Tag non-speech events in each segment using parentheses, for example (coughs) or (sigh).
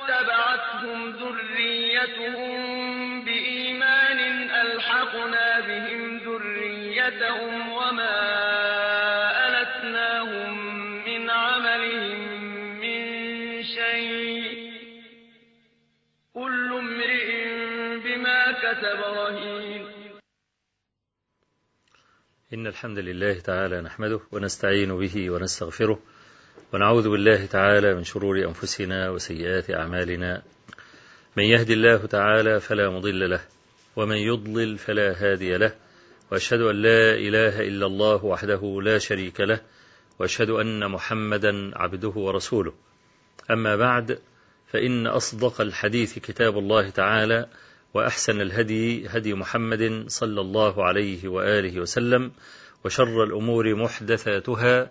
واتبعتهم ذريتهم بإيمان ألحقنا بهم ذريتهم وما ألتناهم من عملهم من شيء. كل امرئ بما كسب رهين. إن الحمد لله تعالى نحمده ونستعين به ونستغفره ونعوذ بالله تعالى من شرور أنفسنا وسيئات أعمالنا. من يهد الله تعالى فلا مضل له ومن يضلل فلا هادي له. وأشهد أن لا إله إلا الله وحده لا شريك له وأشهد أن محمدا عبده ورسوله. أما بعد فإن أصدق الحديث كتاب الله تعالى وأحسن الهدي هدي محمد صلى الله عليه وآله وسلم وشر الأمور محدثاتها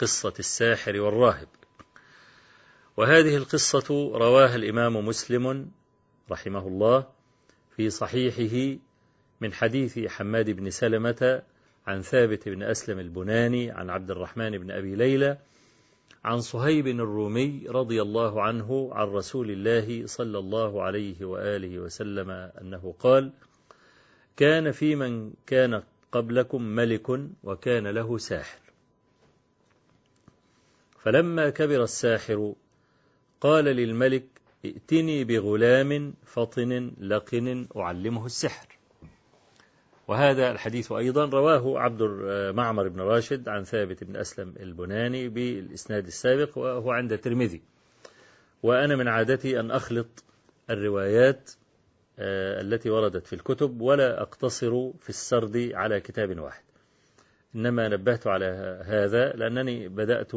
قصة الساحر والراهب. وهذه القصة رواها الإمام مسلم رحمه الله في صحيحه من حديث حماد بن سلمة عن ثابت بن أسلم البناني عن عبد الرحمن بن أبي ليلى عن صهيب الرومي رضي الله عنه عن رسول الله صلى الله عليه وآله وسلم أنه قال كان في من كان قبلكم ملك وكان له ساحر. فلما كبر الساحر قال للملك ائتني بغلام فطن لقن أعلمه السحر. وهذا الحديث أيضا رواه عبد معمر بن راشد عن ثابت بن أسلم البناني بالإسناد السابق وهو عند الترمذي. وأنا من عادتي أن أخلط الروايات التي وردت في الكتب ولا أقتصر في السرد على كتاب واحد. إنما نبهت على هذا لأنني بدأت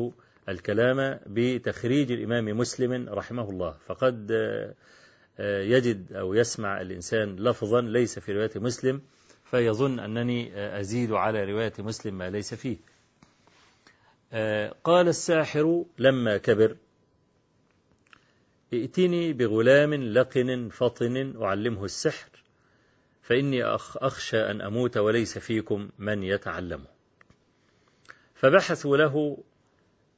الكلام بتخريج الإمام مسلم رحمه الله. فقد يجد أو يسمع الإنسان لفظا ليس في رواية مسلم فيظن أنني أزيد على رواية مسلم ما ليس فيه. قال الساحر لما كبر ائتني بغلام لقن فطن أعلمه السحر فإني أخشى أن أموت وليس فيكم من يتعلمه فبحثوا له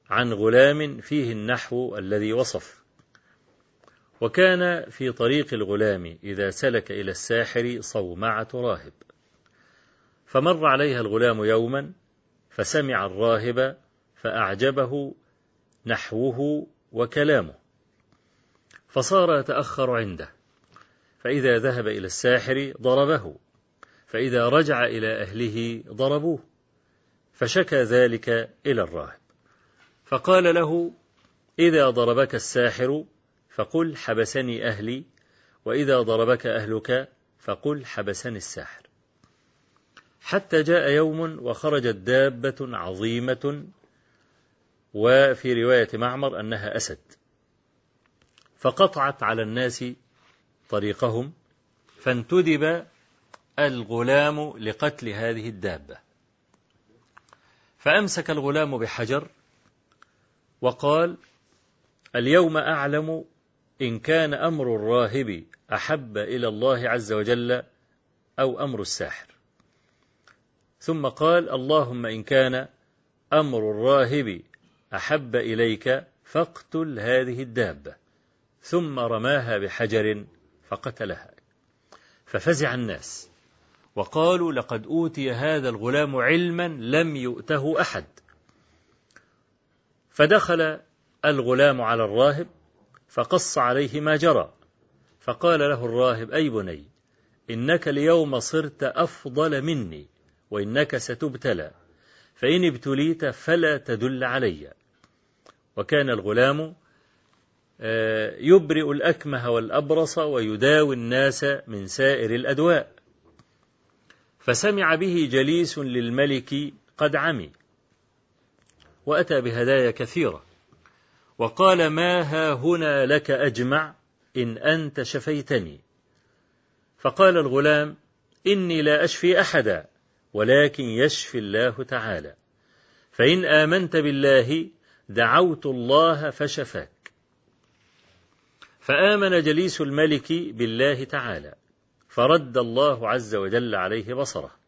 عن غلام فيه النحو الذي وصف. وكان في طريق الغلام إذا سلك إلى الساحر صومعة راهب. فمر عليها الغلام يوما فسمع الراهب فأعجبه نحوه وكلامه. فصار يتأخر عنده. فإذا ذهب إلى الساحر ضربه. فإذا رجع إلى أهله ضربوه. فشكى ذلك إلى الراهب. فقال له إذا ضربك الساحر فقل حبسني أهلي وإذا ضربك أهلك فقل حبسني الساحر. حتى جاء يوم وخرجت دابة عظيمة وفي رواية معمر أنها أسد فقطعت على الناس طريقهم فانتدب الغلام لقتل هذه الدابة. فأمسك الغلام بحجر وقال اليوم أعلم إن كان أمر الراهب أحب إلى الله عز وجل أو أمر الساحر. ثم قال اللهم إن كان أمر الراهب أحب إليك فاقتل هذه الدابة ثم رماها بحجر فقتلها. ففزع الناس وقالوا لقد أوتي هذا الغلام علما لم يؤته أحد. فدخل الغلام على الراهب فقص عليه ما جرى فقال له الراهب أي بني إنك اليوم صرت أفضل مني وإنك ستبتلى فإن ابتليت فلا تدل علي. وكان الغلام آه، يبرئ الأكمه والأبرص ويداوي الناس من سائر الأدواء. فسمع به جليس للملك قد عمي. وأتى بهدايا كثيرة. وقال ما ها هنا لك أجمع إن أنت شفيتني. فقال الغلام إني لا أشفي أحدا ولكن يشفي الله تعالى. فإن آمنت بالله دعوت الله فشفاك. فآمن جليس الملك بالله تعالى فرد الله عز وجل عليه بصره.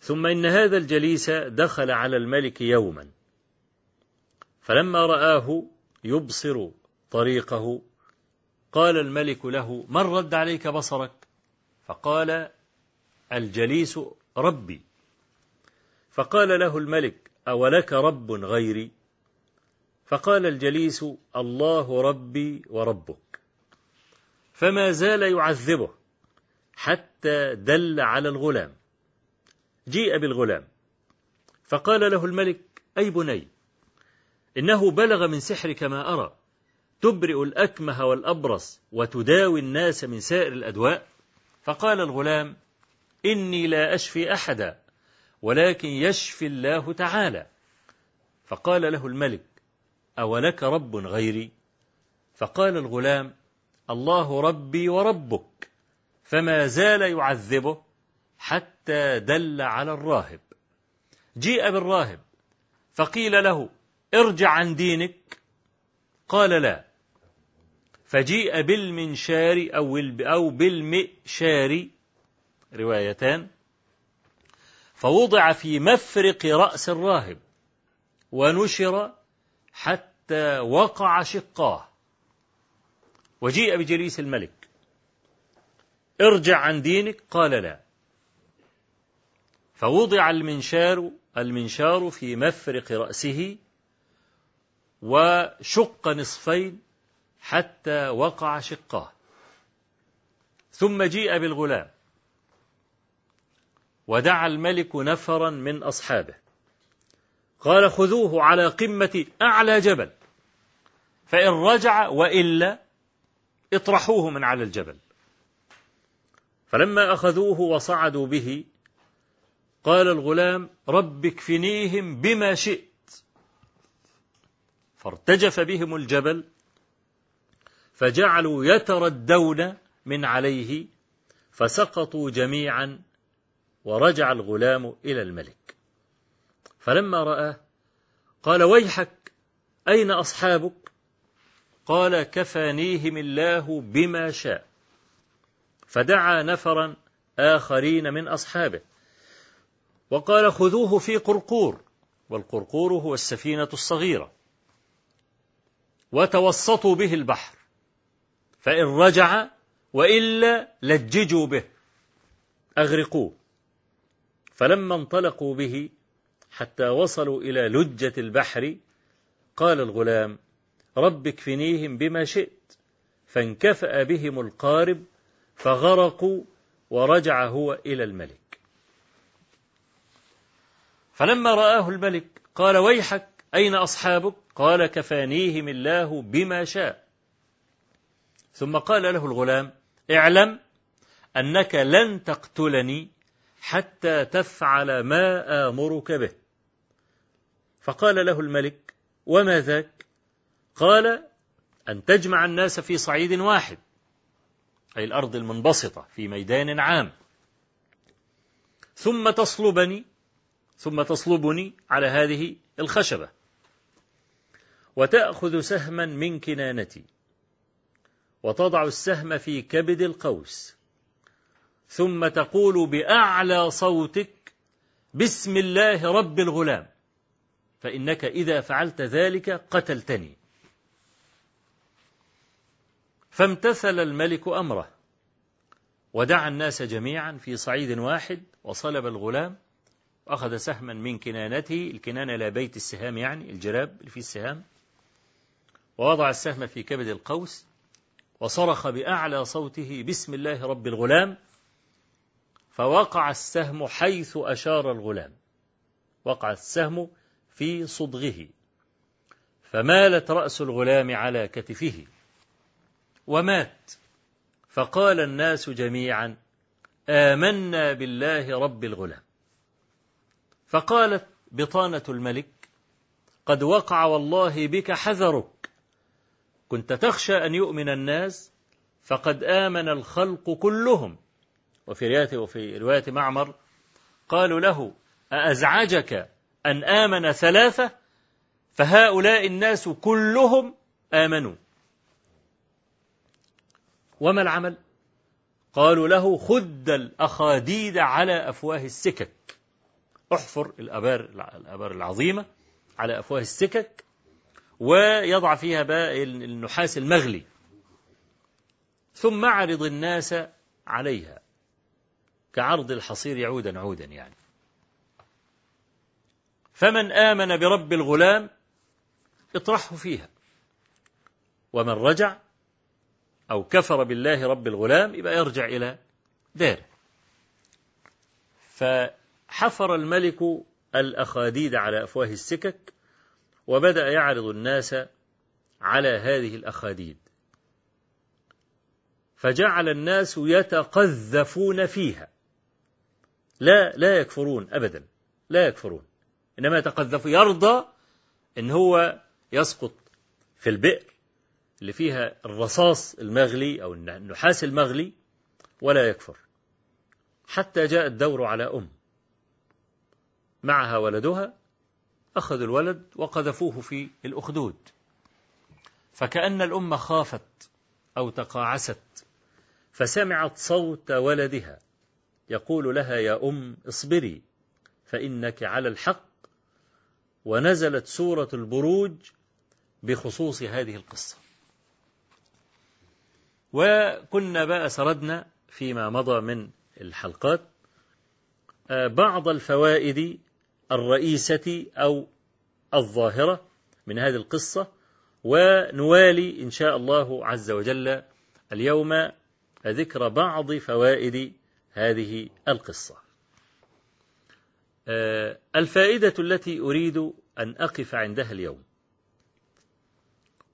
ثم إن هذا الجليس دخل على الملك يوما. فلما رآه يبصر طريقه قال الملك له من رد عليك بصرك؟ فقال الجليس ربي. فقال له الملك أولك رب غيري؟ فقال الجليس الله ربي وربك. فما زال يعذبه حتى دل على الغلام. جيء بالغلام. فقال له الملك أي بني إنه بلغ من سحرك ما أرى تبرئ الأكمه والأبرص وتداوي الناس من سائر الأدواء؟ فقال الغلام إني لا أشفي أحدا ولكن يشفي الله تعالى. فقال له الملك أولك رب غيري؟ فقال الغلام الله ربي وربك فما زال يعذبه؟ حتى دل على الراهب. جيء بالراهب فقيل له ارجع عن دينك. قال لا. فجيء بالمنشار أو أو بالمئشار. روايتان. فوضع في مفرق رأس الراهب ونشر حتى وقع شقاه. وجيء بجليس الملك. ارجع عن دينك. قال لا. فوضع المنشار المنشار في مفرق رأسه وشق نصفين حتى وقع شقاه. ثم جيء بالغلام ودعا الملك نفرا من أصحابه. قال خذوه على قمة أعلى جبل فإن رجع وإلا اطرحوه من على الجبل. فلما أخذوه وصعدوا به قال الغلام رب اكفنيهم بما شئت. فارتجف بهم الجبل فجعلوا يتردون من عليه فسقطوا جميعا ورجع الغلام إلى الملك. فلما رآه قال ويحك أين أصحابك؟ قال كفانيهم الله بما شاء. فدعا نفرا آخرين من أصحابه. وقال خذوه في قرقور والقرقور هو السفينة الصغيرة. وتوسطوا به البحر فإن رجع وإلا لججوا به أغرقوه. فلما انطلقوا به حتى وصلوا إلى لجة البحر قال الغلام رب اكفنيهم بما شئت. فانكفأ بهم القارب فغرقوا ورجع هو إلى الملك. فلما رآه الملك قال ويحك أين أصحابك؟ قال كفانيهم الله بما شاء. ثم قال له الغلام اعلم أنك لن تقتلني حتى تفعل ما آمرك به. فقال له الملك وما ذاك؟ قال أن تجمع الناس في صعيد واحد أي الأرض المنبسطة في ميدان عام. ثم تصلبني ثم تصلبني على هذه الخشبة. وتأخذ سهما من كنانتي وتضع السهم في كبد القوس ثم تقول بأعلى صوتك بسم الله رب الغلام فإنك إذا فعلت ذلك قتلتني. فامتثل الملك أمره ودعا الناس جميعا في صعيد واحد وصلب الغلام وأخذ سهما من كنانته الكنانة لا بيت السهام يعني الجراب اللي فيه السهام. ووضع السهم في كبد القوس وصرخ بأعلى صوته بسم الله رب الغلام. فوقع السهم حيث أشار الغلام. وقع السهم في صدغه. فمالت رأس الغلام على كتفه. ومات. فقال الناس جميعا آمنا بالله رب الغلام. فقالت بطانة الملك قد وقع والله بك حذرك كنت تخشى أن يؤمن الناس فقد آمن الخلق كلهم. وفي رواية وفي رواية معمر قالوا له أأزعجك أن آمن ثلاثة؟ فهؤلاء الناس كلهم آمنوا. وما العمل؟ قالوا له خد الأخاديد على أفواه السكك. احفر الأبار, الأبار العظيمة على أفواه السكك ويضع فيها بقى النحاس المغلي. ثم اعرض الناس عليها. كعرض الحصير عودا عودا يعني. فمن آمن برب الغلام اطرحه فيها. ومن رجع أو كفر بالله رب الغلام يبقى يرجع إلى داره. فحفر الملك الأخاديد على أفواه السكك وبدأ يعرض الناس على هذه الأخاديد. فجعل الناس يتقذفون فيها. لا لا يكفرون أبدا لا يكفرون. إنما يتقذفوا يرضى إن هو يسقط في البئر اللي فيها الرصاص المغلي أو النحاس المغلي ولا يكفر. حتى جاء الدور على أم. معها ولدها أخذوا الولد وقذفوه في الأخدود. فكأن الأم خافت أو تقاعست فسمعت صوت ولدها يقول لها يا أم اصبري فإنك على الحق. ونزلت سورة البروج بخصوص هذه القصة. وكنا بقى سردنا فيما مضى من الحلقات. بعض الفوائد الرئيسة أو الظاهرة من هذه القصة ونوالي إن شاء الله عز وجل اليوم ذكر بعض فوائد هذه القصة. الفائدة التي أريد أن أقف عندها اليوم.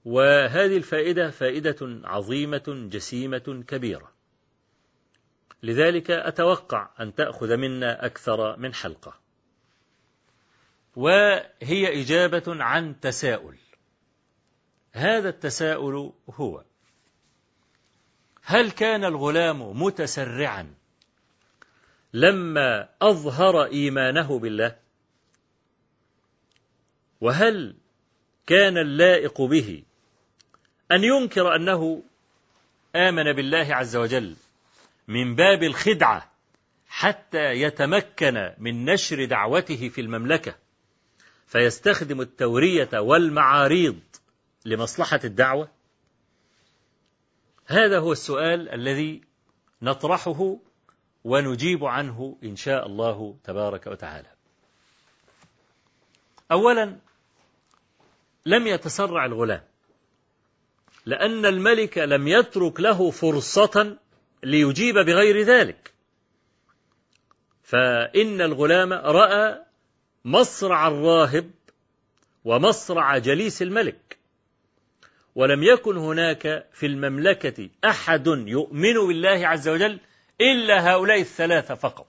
وهذه الفائدة فائدة عظيمة جسيمة كبيرة. لذلك أتوقع أن تأخذ منا أكثر من حلقة. وهي إجابة عن تساؤل. هذا التساؤل هو هل كان الغلام متسرعا لما أظهر إيمانه بالله؟ وهل كان اللائق به أن ينكر أنه آمن بالله عز وجل من باب الخدعة حتى يتمكن من نشر دعوته في المملكة؟ فيستخدم التورية والمعاريض لمصلحة الدعوة؟ هذا هو السؤال الذي نطرحه ونجيب عنه إن شاء الله تبارك وتعالى. أولا لم يتسرع الغلام لأن الملك لم يترك له فرصة ليجيب بغير ذلك. فإن الغلام رأى مصرع الراهب ومصرع جليس الملك. ولم يكن هناك في المملكة أحد يؤمن بالله عز وجل إلا هؤلاء الثلاثة فقط.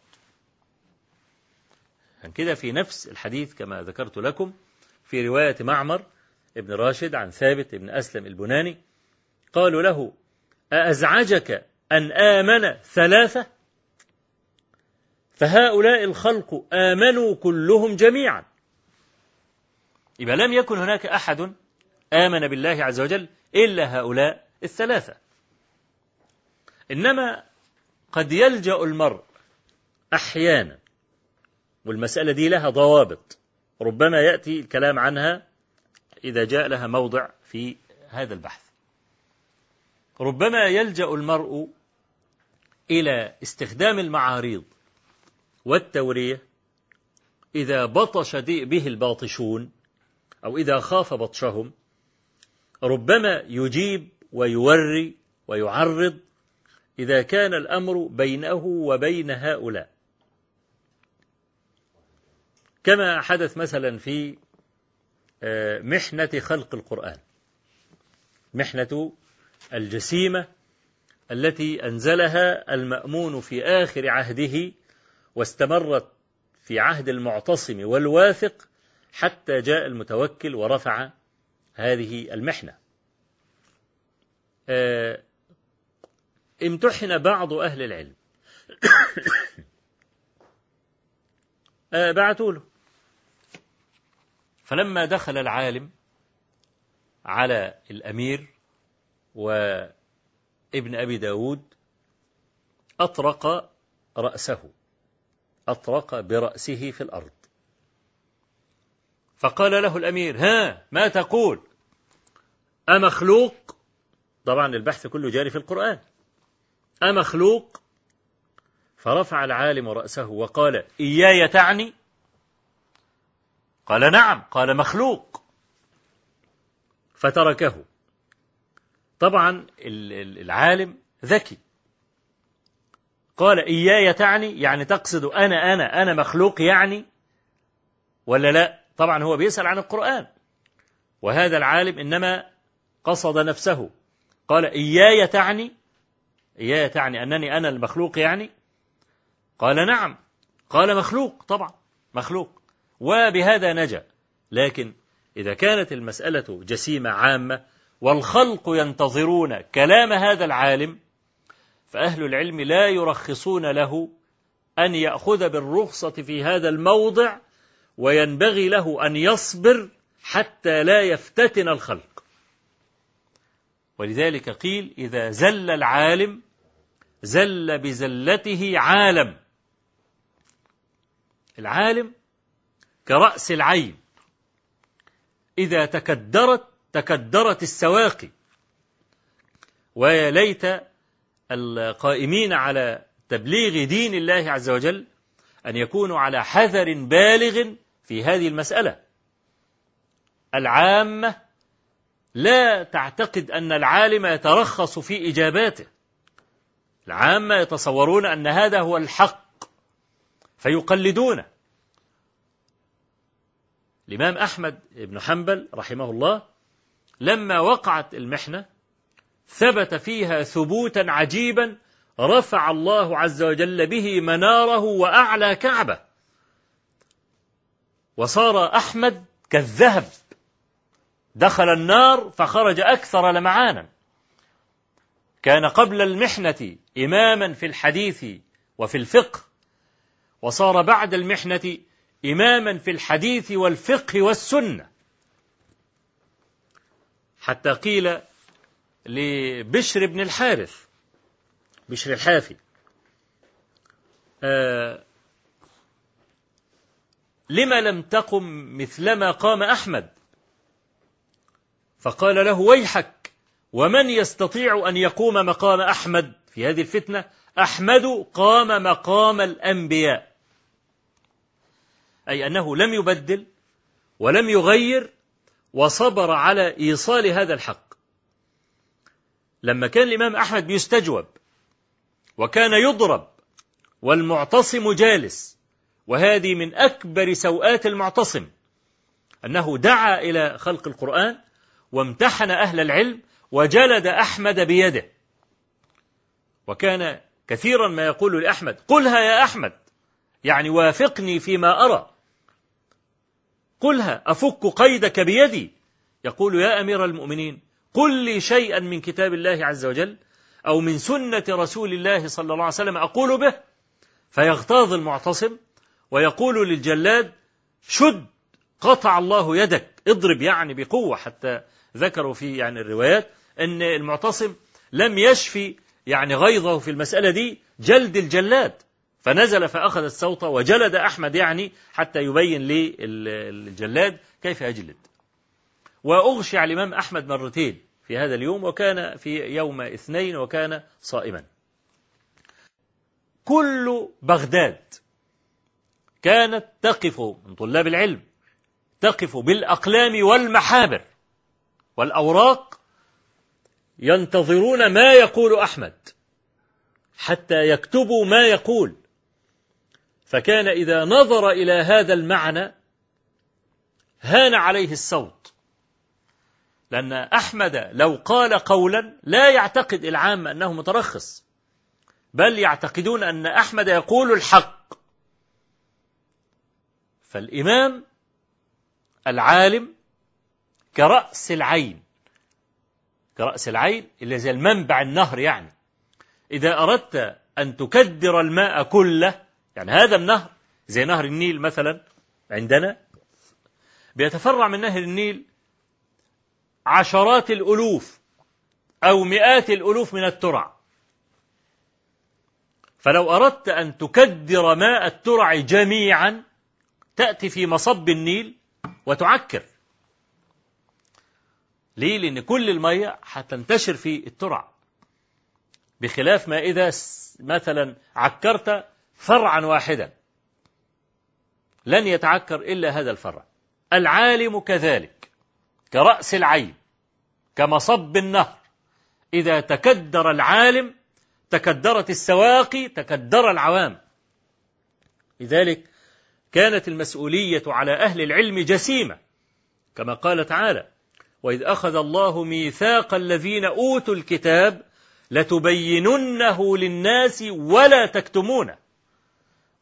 عن كده في نفس الحديث كما ذكرت لكم في رواية معمر ابن راشد عن ثابت ابن أسلم البناني. قالوا له أأزعجك أن آمن ثلاثة؟ فهؤلاء الخلق آمنوا كلهم جميعا. يبقى لم يكن هناك أحد آمن بالله عز وجل إلا هؤلاء الثلاثة. إنما قد يلجأ المرء أحيانا والمسألة دي لها ضوابط ربما يأتي الكلام عنها إذا جاء لها موضع في هذا البحث. ربما يلجأ المرء إلى استخدام المعاريض والتورية إذا بطش به الباطشون أو إذا خاف بطشهم ربما يجيب ويوري ويعرض إذا كان الأمر بينه وبين هؤلاء. كما حدث مثلا في آه، محنة خلق القرآن. محنة الجسيمة التي أنزلها المأمون في آخر عهده واستمرت في عهد المعتصم والواثق حتى جاء المتوكل ورفع هذه المحنة. آه، امتحن بعض أهل العلم. (coughs) آه، بعثوا له. فلما دخل العالم على الأمير وابن أبي داود أطرق رأسه. أطرق برأسه في الأرض. فقال له الأمير ها ما تقول؟ أمخلوق طبعا البحث كله جاري في القرآن. أمخلوق فرفع العالم رأسه وقال إياي تعني؟ قال نعم. قال مخلوق. فتركه. طبعا العالم ذكي. قال إياي تعني يعني تقصد أنا أنا أنا مخلوق يعني ولا لا؟ طبعا هو بيسأل عن القرآن. وهذا العالم إنما قصد نفسه. قال إياي تعني إياي تعني أنني أنا المخلوق يعني؟ قال نعم. قال مخلوق طبعا مخلوق. وبهذا نجا. لكن إذا كانت المسألة جسيمة عامة والخلق ينتظرون كلام هذا العالم فأهل العلم لا يرخصون له أن يأخذ بالرخصة في هذا الموضع وينبغي له أن يصبر حتى لا يفتتن الخلق. ولذلك قيل إذا زل العالم زل بزلته عالم. العالم كرأس العين. إذا تكدرت تكدرت السواقي. ويا ليت القائمين على تبليغ دين الله عز وجل أن يكونوا على حذر بالغ في هذه المسألة. العامة لا تعتقد أن العالم يترخص في إجاباته. العامة يتصورون أن هذا هو الحق فيقلدونه. الإمام أحمد بن حنبل رحمه الله لما وقعت المحنة ثبت فيها ثبوتا عجيبا رفع الله عز وجل به مناره وأعلى كعبة. وصار أحمد كالذهب. دخل النار فخرج أكثر لمعانا. كان قبل المحنة إماما في الحديث وفي الفقه. وصار بعد المحنة إماما في الحديث والفقه والسنة. حتى قيل لبشر بن الحارث. بشر الحافي. آه لما لم تقم مثلما قام أحمد؟ فقال له ويحك ومن يستطيع أن يقوم مقام أحمد؟ في هذه الفتنة أحمد قام مقام الأنبياء. أي أنه لم يبدل ولم يغير وصبر على إيصال هذا الحق. لما كان الإمام أحمد بيستجوب وكان يضرب والمعتصم جالس وهذه من أكبر سوءات المعتصم أنه دعا إلى خلق القرآن وامتحن أهل العلم وجلد أحمد بيده وكان كثيرا ما يقول لأحمد قلها يا أحمد يعني وافقني فيما أرى قلها أفك قيدك بيدي يقول يا أمير المؤمنين قل لي شيئا من كتاب الله عز وجل أو من سنة رسول الله صلى الله عليه وسلم أقول به فيغتاظ المعتصم ويقول للجلاد شد قطع الله يدك. اضرب يعني بقوة حتى ذكروا في يعني الروايات أن المعتصم لم يشفي يعني غيظه في المسألة دي جلد الجلاد فنزل فأخذ الصوت وجلد أحمد يعني حتى يبين للجلاد كيف يجلد. وأغشي على الإمام أحمد مرتين في هذا اليوم وكان في يوم اثنين وكان صائما. كل بغداد كانت تقف من طلاب العلم تقف بالأقلام والمحابر والأوراق ينتظرون ما يقول أحمد حتى يكتبوا ما يقول. فكان إذا نظر إلى هذا المعنى هان عليه الصوت. لأن أحمد لو قال قولا لا يعتقد العام أنه مترخص بل يعتقدون أن أحمد يقول الحق. فالإمام العالم كرأس العين كرأس العين اللي زي المنبع النهر يعني. إذا أردت أن تكدر الماء كله يعني هذا النهر زي نهر النيل مثلا عندنا بيتفرع من نهر النيل عشرات الألوف أو مئات الألوف من الترع. فلو أردت أن تكدر ماء الترع جميعا تأتي في مصب النيل وتعكر. ليه؟ لأن كل المية هتنتشر في الترع. بخلاف ما إذا مثلا عكرت فرعا واحدا. لن يتعكر إلا هذا الفرع. العالم كذلك كرأس العين. كمصب النهر. إذا تكدر العالم تكدرت السواقي تكدر العوام. لذلك كانت المسؤولية على أهل العلم جسيمة كما قال تعالى وإذ أخذ الله ميثاق الذين أوتوا الكتاب لتبيننه للناس ولا تكتمونه.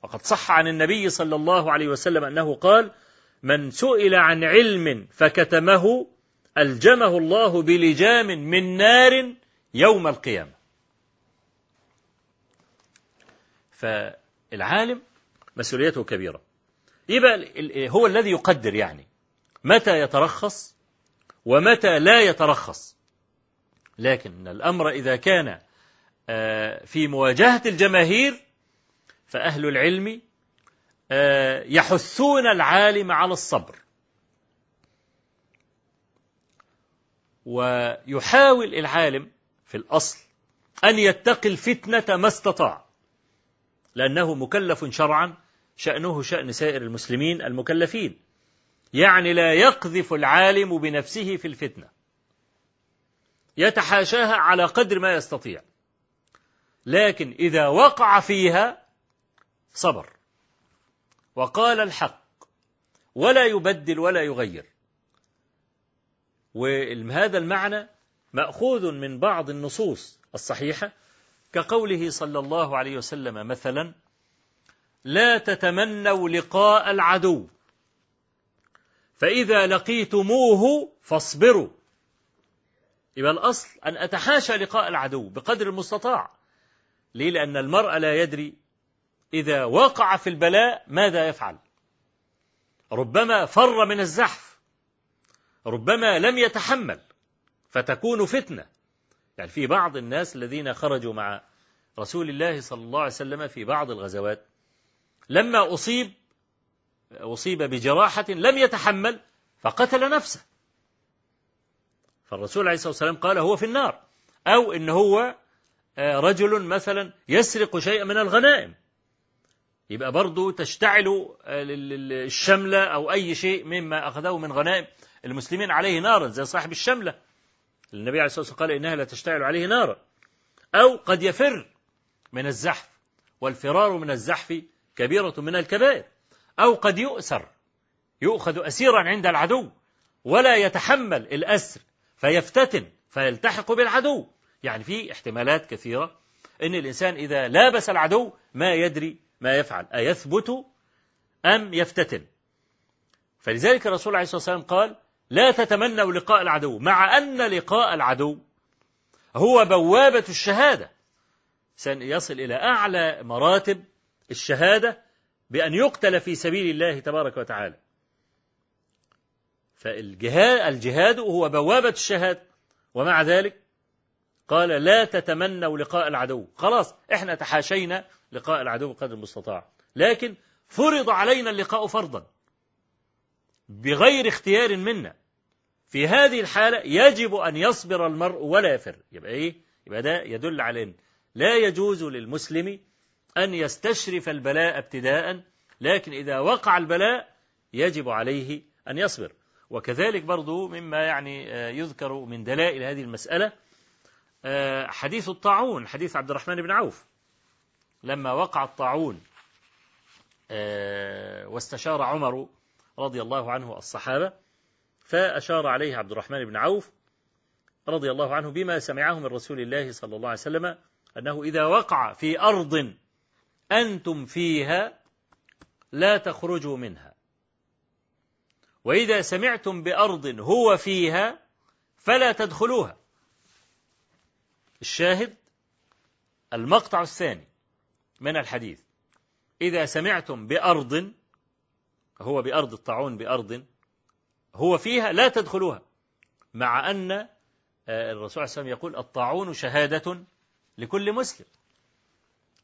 وقد صح عن النبي صلى الله عليه وسلم أنه قال من سئل عن علم فكتمه ألجمه الله بلجام من نار يوم القيامة. فالعالم مسؤوليته كبيرة. يبقى هو الذي يقدر يعني. متى يترخص ومتى لا يترخص. لكن الأمر إذا كان في مواجهة الجماهير فأهل العلم يحثون العالم على الصبر. ويحاول العالم في الأصل أن يتقي الفتنة ما استطاع لأنه مكلف شرعا شأنه شأن سائر المسلمين المكلفين. يعني لا يقذف العالم بنفسه في الفتنة. يتحاشاها على قدر ما يستطيع. لكن إذا وقع فيها صبر. وقال الحق ولا يبدل ولا يغير وهذا المعنى مأخوذ من بعض النصوص الصحيحة كقوله صلى الله عليه وسلم مثلا لا تتمنوا لقاء العدو فإذا لقيتموه فاصبروا. يبقى الأصل أن أتحاشى لقاء العدو بقدر المستطاع. ليه؟ لأن المرء لا يدري إذا وقع في البلاء ماذا يفعل. ربما فر من الزحف ربما لم يتحمل فتكون فتنة. يعني في بعض الناس الذين خرجوا مع رسول الله صلى الله عليه وسلم في بعض الغزوات لما أصيب أصيب بجراحة لم يتحمل فقتل نفسه. فالرسول عليه الصلاة والسلام قال هو في النار أو إن هو رجل مثلا يسرق شيئا من الغنائم. يبقى برضه تشتعل الشملة أو أي شيء مما أخذه من غنائم. المسلمين عليه نارا زي صاحب الشملة. النبي عليه الصلاة والسلام قال إنها لا تشتعل عليه نارا. أو قد يفر من الزحف والفرار من الزحف كبيرة من الكبائر. أو قد يؤسر يؤخذ أسيرا عند العدو ولا يتحمل الأسر فيفتتن فيلتحق بالعدو. يعني في احتمالات كثيرة أن الإنسان إذا لابس العدو ما يدري ما يفعل. أيثبت أم يفتتن؟ فلذلك الرسول عليه الصلاة والسلام قال لا تتمنوا لقاء العدو مع أن لقاء العدو هو بوابة الشهادة. سيصل إلى أعلى مراتب الشهادة بأن يقتل في سبيل الله تبارك وتعالى. فالجهاد الجهاد هو بوابة الشهادة. ومع ذلك قال لا تتمنوا لقاء العدو. خلاص إحنا تحاشينا لقاء العدو قدر المستطاع. لكن فرض علينا اللقاء فرضا. بغير اختيار منا. في هذه الحالة يجب أن يصبر المرء ولا يفر. يبقى إيه؟ يبقى ده يدل على أن لا يجوز للمسلم أن يستشرف البلاء ابتداء لكن إذا وقع البلاء يجب عليه أن يصبر. وكذلك برضو مما يعني يذكر من دلائل هذه المسألة حديث الطاعون حديث عبد الرحمن بن عوف. لما وقع الطاعون واستشار عمر رضي الله عنه الصحابة فأشار عليه عبد الرحمن بن عوف رضي الله عنه بما سمعه من رسول الله صلى الله عليه وسلم أنه إذا وقع في أرض أنتم فيها لا تخرجوا منها. وإذا سمعتم بأرض هو فيها فلا تدخلوها. الشاهد المقطع الثاني من الحديث. إذا سمعتم بأرض هو بأرض الطاعون بأرض هو فيها لا تدخلوها مع أن آه، الرسول صلى الله عليه وسلم يقول الطاعون شهادة لكل مسلم.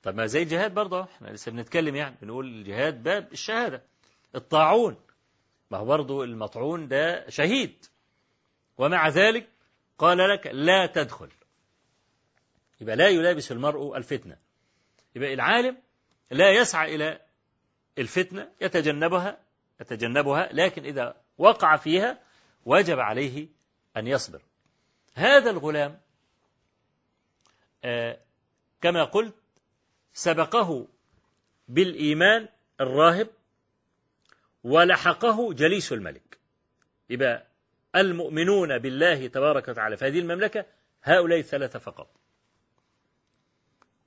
طب ما زي الجهاد برضه إحنا لسه بنتكلم يعني بنقول الجهاد باب الشهادة. الطاعون ما هو برضه المطعون ده شهيد. ومع ذلك قال لك لا تدخل. يبقى لا يلابس المرء الفتنة. يبقى العالم لا يسعى إلى الفتنة يتجنبها يتجنبها لكن إذا وقع فيها وجب عليه أن يصبر. هذا الغلام آه كما قلت سبقه بالإيمان الراهب ولحقه جليس الملك. يبقى المؤمنون بالله تبارك وتعالى في هذه المملكة هؤلاء الثلاثة فقط.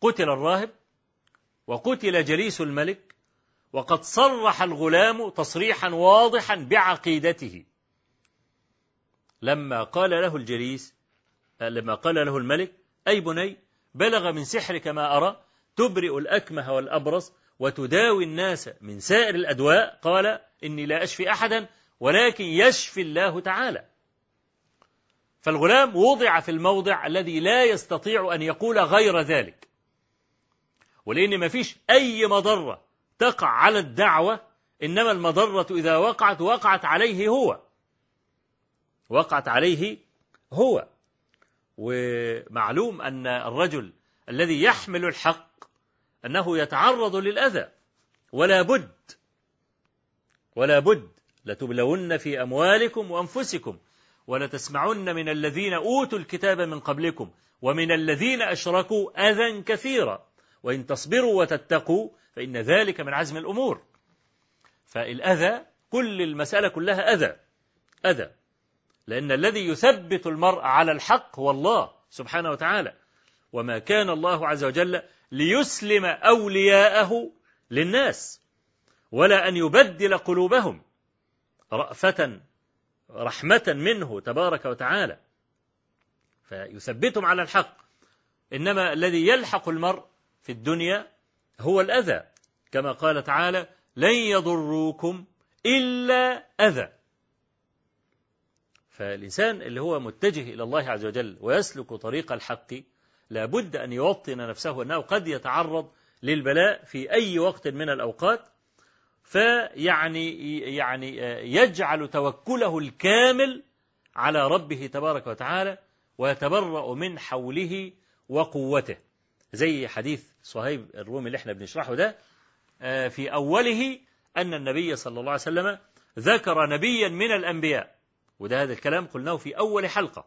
قتل الراهب وقتل جليس الملك وقد صرح الغلام تصريحا واضحا بعقيدته. لما قال له الجليس لما قال له الملك أي بني بلغ من سحرك ما أرى تبرئ الأكمه والأبرص وتداوي الناس من سائر الأدواء. قال إني لا أشفي أحدا ولكن يشفي الله تعالى. فالغلام وضع في الموضع الذي لا يستطيع أن يقول غير ذلك. ولأن ما فيش أي مضرة تقع على الدعوة إنما المضرة إذا وقعت وقعت عليه هو. وقعت عليه هو. ومعلوم أن الرجل الذي يحمل الحق أنه يتعرض للأذى. ولا بد ولا بد لتبلون في أموالكم وأنفسكم ولتسمعن من الذين أوتوا الكتاب من قبلكم ومن الذين أشركوا أذى كثيرا. وإن تصبروا وتتقوا فإن ذلك من عزم الأمور. فالأذى كل المسألة كلها أذى. أذى. لأن الذي يثبت المرء على الحق هو الله سبحانه وتعالى. وما كان الله عز وجل ليسلم أولياءه للناس ولا أن يبدل قلوبهم رأفة رحمة منه تبارك وتعالى. فيثبتهم على الحق. إنما الذي يلحق المرء في الدنيا هو الأذى. كما قال تعالى لن يضروكم إلا أذى. فالإنسان اللي هو متجه إلى الله عز وجل ويسلك طريق الحق لابد أن يوطن نفسه أنه قد يتعرض للبلاء في أي وقت من الأوقات فيعني يعني يجعل توكله الكامل على ربه تبارك وتعالى ويتبرأ من حوله وقوته. زي حديث صهيب الرومي اللي إحنا بنشرحه ده آه، في أوله أن النبي صلى الله عليه وسلم ذكر نبيا من الأنبياء. وده هذا الكلام قلناه في أول حلقة.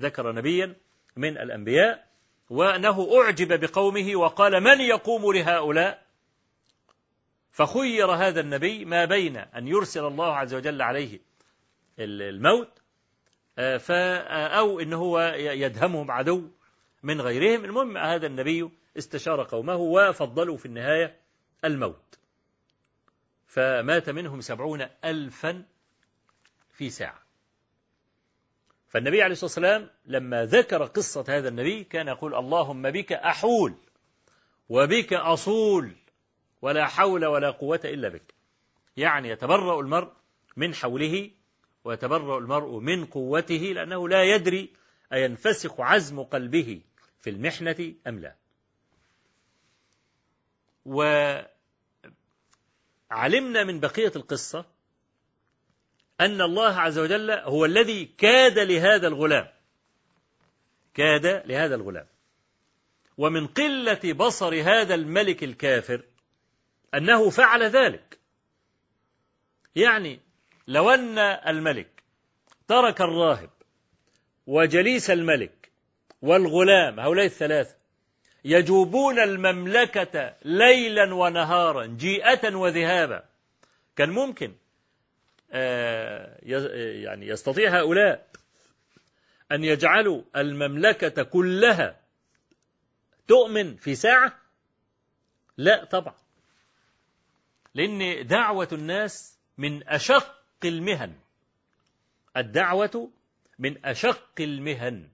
ذكر نبيا من الأنبياء وأنه أعجب بقومه وقال من يقوم لهؤلاء؟ فخير هذا النبي ما بين أن يرسل الله عز وجل عليه الموت آه، أو إن هو يدهمهم عدو من غيرهم. المهم هذا النبي استشار قومه وفضلوا في النهاية الموت. فمات منهم سبعون ألفا في ساعة. فالنبي عليه الصلاة والسلام لما ذكر قصة هذا النبي كان يقول اللهم بك أحول وبك أصول ولا حول ولا قوة إلا بك. يعني يتبرأ المرء من حوله ويتبرأ المرء من قوته لأنه لا يدري أينفسخ عزم قلبه في المحنة أم لا. وعلمنا من بقية القصة أن الله عز وجل هو الذي كاد لهذا الغلام كاد لهذا الغلام. ومن قلة بصر هذا الملك الكافر أنه فعل ذلك. يعني لو أن الملك ترك الراهب وجليس الملك والغلام هؤلاء الثلاثة يجوبون المملكة ليلا ونهارا جيئة وذهابا. كان ممكن آه، يعني يستطيع هؤلاء أن يجعلوا المملكة كلها تؤمن في ساعة؟ لا طبعا. لأن دعوة الناس من أشق المهن. الدعوة من أشق المهن.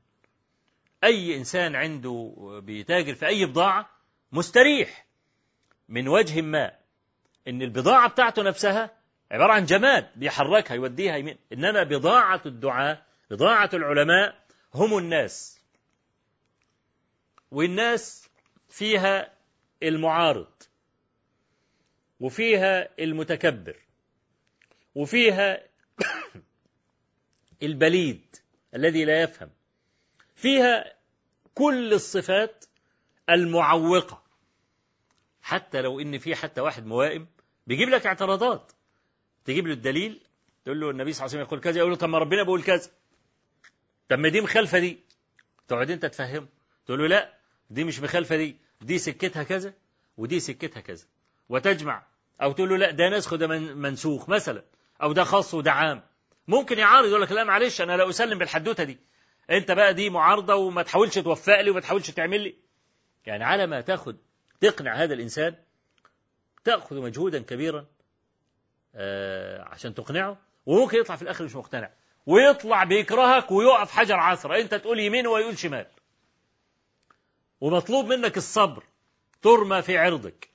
أي إنسان عنده بيتاجر في أي بضاعة مستريح من وجه ما. إن البضاعة بتاعته نفسها عبارة عن جماد بيحركها يوديها يمين. إنما بضاعة الدعاة بضاعة العلماء هم الناس. والناس فيها المعارض وفيها المتكبر وفيها (coughs) البليد الذي لا يفهم. فيها كل الصفات المعوقة. حتى لو إن في حتى واحد موائم بيجيب لك اعتراضات. تجيب له الدليل تقول له النبي صلى الله عليه وسلم يقول كذا يقول له طب ما ربنا بيقول كذا. طب ما دي مخالفة دي. تقعد أنت تفهمه تقول له لا دي مش مخالفة دي. دي سكتها كذا ودي سكتها كذا. وتجمع. أو تقول له لا ده نسخ وده من- منسوخ مثلا. أو ده خاص وده عام. ممكن يعارض يقول لك لا معلش أنا لا أسلم بالحدوتة دي. انت بقى دي معارضة وما تحاولش توفق لي وما تحاولش تعمل لي. يعني على ما تاخد تقنع هذا الإنسان تأخذ مجهودا كبيرا آه عشان تقنعه وممكن يطلع في الآخر مش مقتنع. ويطلع بيكرهك ويقف حجر عثرة. انت تقول يمين ويقول شمال. ومطلوب منك الصبر. ترمى في عرضك.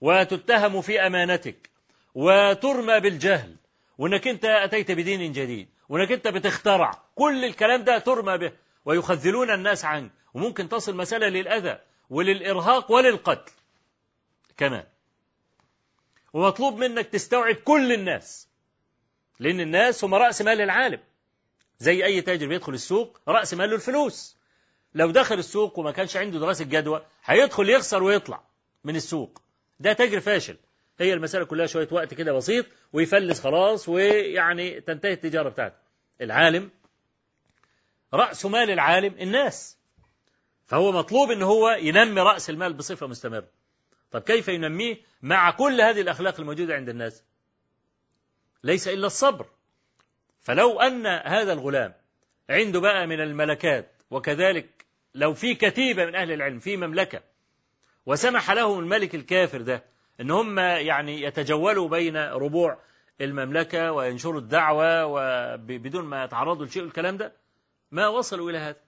وتتهم في أمانتك. وترمى بالجهل. وإنك أنت أتيت بدين جديد. وانك انت بتخترع. كل الكلام ده ترمى به. ويخذلون الناس عنك. وممكن تصل مسألة للأذى وللإرهاق وللقتل. كمان. ومطلوب منك تستوعب كل الناس. لأن الناس هم رأس مال العالم. زي أي تاجر بيدخل السوق رأس ماله الفلوس. لو دخل السوق وما كانش عنده دراسة جدوى هيدخل يخسر ويطلع من السوق. ده تاجر فاشل. هي المسألة كلها شوية وقت كده بسيط ويفلس خلاص ويعني تنتهي التجارة بتاعته العالم رأس مال العالم الناس. فهو مطلوب إن هو ينمي رأس المال بصفة مستمرة. طب كيف ينميه؟ مع كل هذه الأخلاق الموجودة عند الناس. ليس إلا الصبر. فلو أن هذا الغلام عنده بقى من الملكات وكذلك لو في كتيبة من أهل العلم في مملكة وسمح لهم الملك الكافر ده إن هم يعني يتجولوا بين ربوع المملكة وينشروا الدعوة وبدون ما يتعرضوا لشيء الكلام ده ما وصلوا إلى هذا.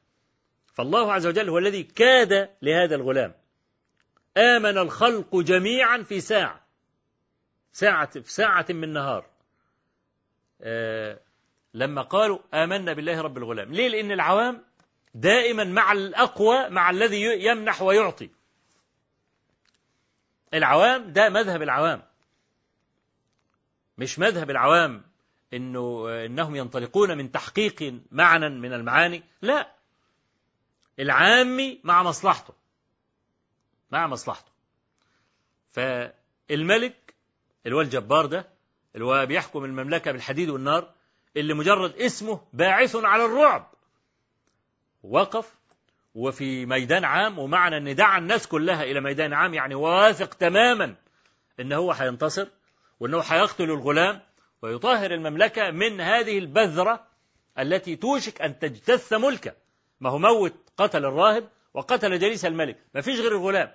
فالله عز وجل هو الذي كاد لهذا الغلام. آمن الخلق جميعا في ساعة ساعة في ساعة من نهار. آه لما قالوا آمنا بالله رب الغلام ليه؟ لأن العوام دائما مع الأقوى مع الذي يمنح ويعطي. العوام ده مذهب العوام. مش مذهب العوام إنه إنهم ينطلقون من تحقيق معنى من المعاني لا. العامي مع مصلحته. مع مصلحته. فالملك اللي هو الجبار ده اللي هو بيحكم المملكة بالحديد والنار اللي مجرد اسمه باعث على الرعب. وقف وفي ميدان عام ومعنى أن دعا الناس كلها إلى ميدان عام يعني واثق تماما ان هو هينتصر وإنه هيقتل الغلام ويطهر المملكة من هذه البذرة التي توشك أن تجتث ملكه. ما هو موت قتل الراهب وقتل جليس الملك. ما فيش غير الغلام.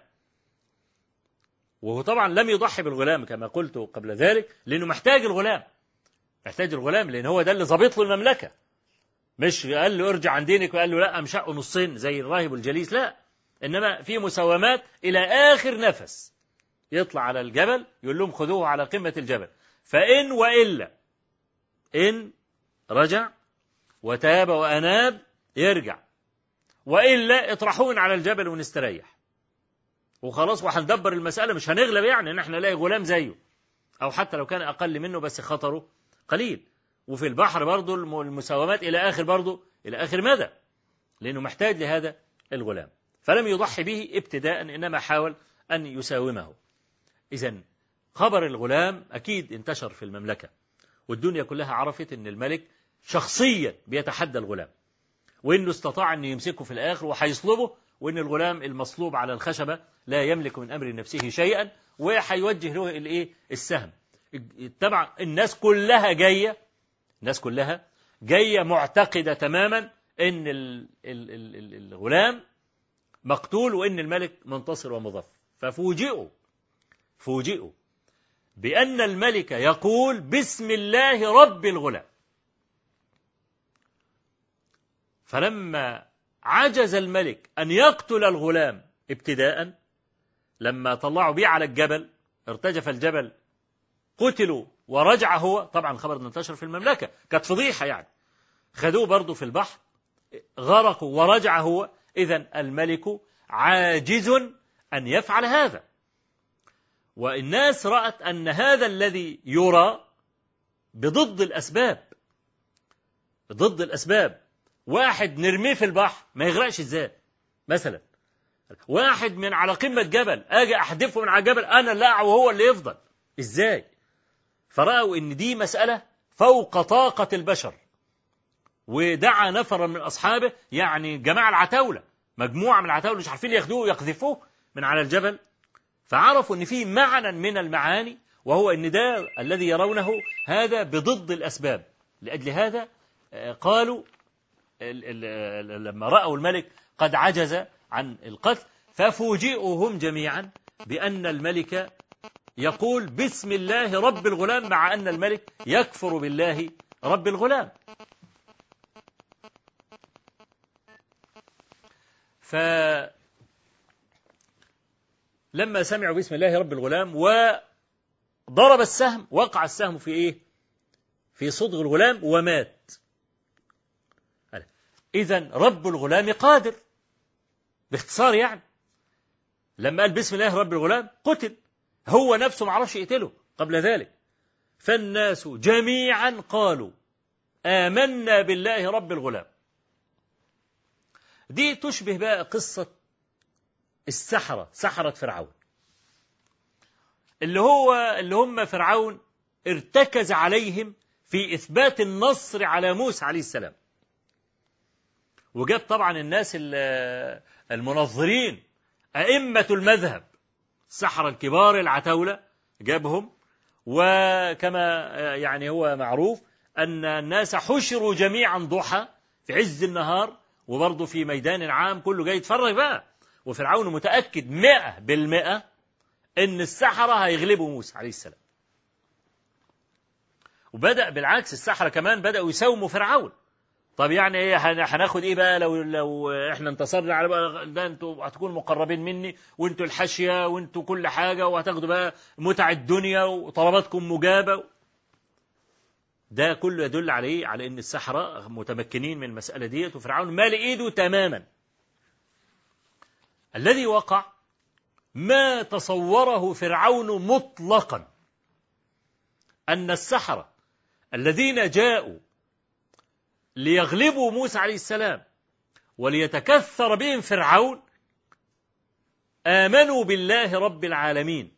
وهو طبعا لم يضحي بالغلام كما قلت قبل ذلك لأنه محتاج الغلام. محتاج الغلام لأن هو ده اللي ظابط له المملكة. مش قال له ارجع عن دينك وقال له لا امشقه نصين زي الراهب والجليس لا. إنما في مساومات إلى آخر نفس. يطلع على الجبل يقول لهم خذوه على قمة الجبل. فإن وإلا إن رجع وتاب وأناب يرجع. وإلا اطرحون على الجبل ونستريح. وخلاص وهندبر المسألة مش هنغلب يعني إن إحنا نلاقي غلام زيه. أو حتى لو كان أقل منه بس خطره قليل. وفي البحر برضه المساومات إلى آخر برضه إلى آخر مدى لأنه محتاج لهذا الغلام. فلم يضحي به ابتداء إنما حاول أن يساومه. إذا خبر الغلام أكيد انتشر في المملكة والدنيا كلها عرفت أن الملك شخصيا بيتحدى الغلام وإنه استطاع أن يمسكه في الآخر وهيصلبه وإن الغلام المصلوب على الخشبة لا يملك من أمر نفسه شيئا وهيوجه له الإيه؟ السهم. طبعا الناس كلها جاية الناس كلها جاية معتقدة تماما إن الغلام مقتول وإن الملك منتصر ومظفر ففوجئوا فوجئوا بأن الملك يقول بسم الله رب الغلام. فلما عجز الملك أن يقتل الغلام ابتداء لما طلعوا بيه على الجبل ارتجف الجبل قتلوا ورجع هو. طبعا الخبر انتشر في المملكة كانت فضيحة يعني. خدوه برضه في البحر غرقوا ورجع هو. إذا الملك عاجز أن يفعل هذا. والناس رأت أن هذا الذي يرى بضد الأسباب ضد الأسباب. واحد نرميه في البحر ما يغرقش إزاي؟ مثلا واحد من على قمة جبل أجي أحدفه من على جبل أنا أقع وهو اللي يفضل. إزاي؟ فرأوا إن دي مسألة فوق طاقة البشر. ودعا نفرا من أصحابه يعني جماعة العتاولة مجموعة من العتاولة مش عارفين ياخدوه ويقذفوه من على الجبل. فعرفوا إن في معنى من المعاني وهو إن ده الذي يرونه هذا بضد الأسباب. لأجل هذا آه، قالوا لما رأوا الملك قد عجز عن القتل ففوجئوا هم جميعا بأن الملك يقول بسم الله رب الغلام مع أن الملك يكفر بالله رب الغلام. ف لما سمعوا بسم الله رب الغلام وضرب السهم وقع السهم في إيه؟ في صدغ الغلام ومات. اذا رب الغلام قادر باختصار يعني. لما قال بسم الله رب الغلام قتل. هو نفسه ما عرفش يقتله قبل ذلك. فالناس جميعا قالوا آمنا بالله رب الغلام. دي تشبه بقى قصة السحرة سحرة فرعون. اللي هو اللي هم فرعون ارتكز عليهم في إثبات النصر على موسى عليه السلام. وجاب طبعا الناس المنظرين أئمة المذهب. السحرة الكبار العتاولة جابهم. وكما يعني هو معروف أن الناس حشروا جميعا ضحى في عز النهار وبرضه في ميدان عام كله جاي يتفرج بقى. وفرعون متأكد مئة بالمئة إن السحرة هيغلبوا موسى عليه السلام. وبدأ بالعكس السحرة كمان بدأوا يساوموا فرعون. طب يعني إيه هناخد إيه بقى لو لو إحنا انتصرنا على بقى ده أنتوا هتكونوا مقربين مني وأنتوا الحاشية وأنتوا كل حاجة وهتاخدوا بقى متع الدنيا وطلباتكم مجابة ده كله يدل على إيه؟ على إن السحرة متمكنين من المسألة ديت وفرعون مال إيده تماما الذي وقع ما تصوره فرعون مطلقا أن السحرة الذين جاءوا ليغلبوا موسى عليه السلام وليتكثر بهم فرعون آمنوا بالله رب العالمين.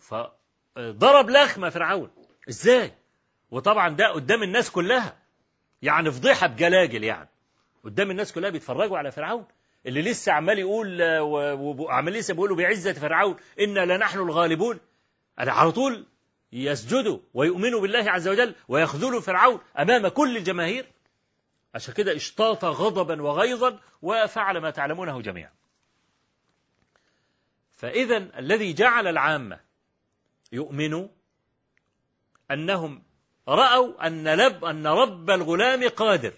فضرب لخمة فرعون. إزاي؟ وطبعا ده قدام الناس كلها. يعني فضيحة بجلاجل يعني. قدام الناس كلها بيتفرجوا على فرعون. اللي لسه عمال يقول وعمال لسه بيقولوا بعزة فرعون إنا لنحن الغالبون. على طول يسجدوا ويؤمنوا بالله عز وجل ويخذلوا فرعون أمام كل الجماهير؟ عشان كده اشتاط غضبا وغيظا وفعل ما تعلمونه جميعا. فإذا الذي جعل العامة يؤمنوا أنهم رأوا أن, لب أن رب الغلام قادر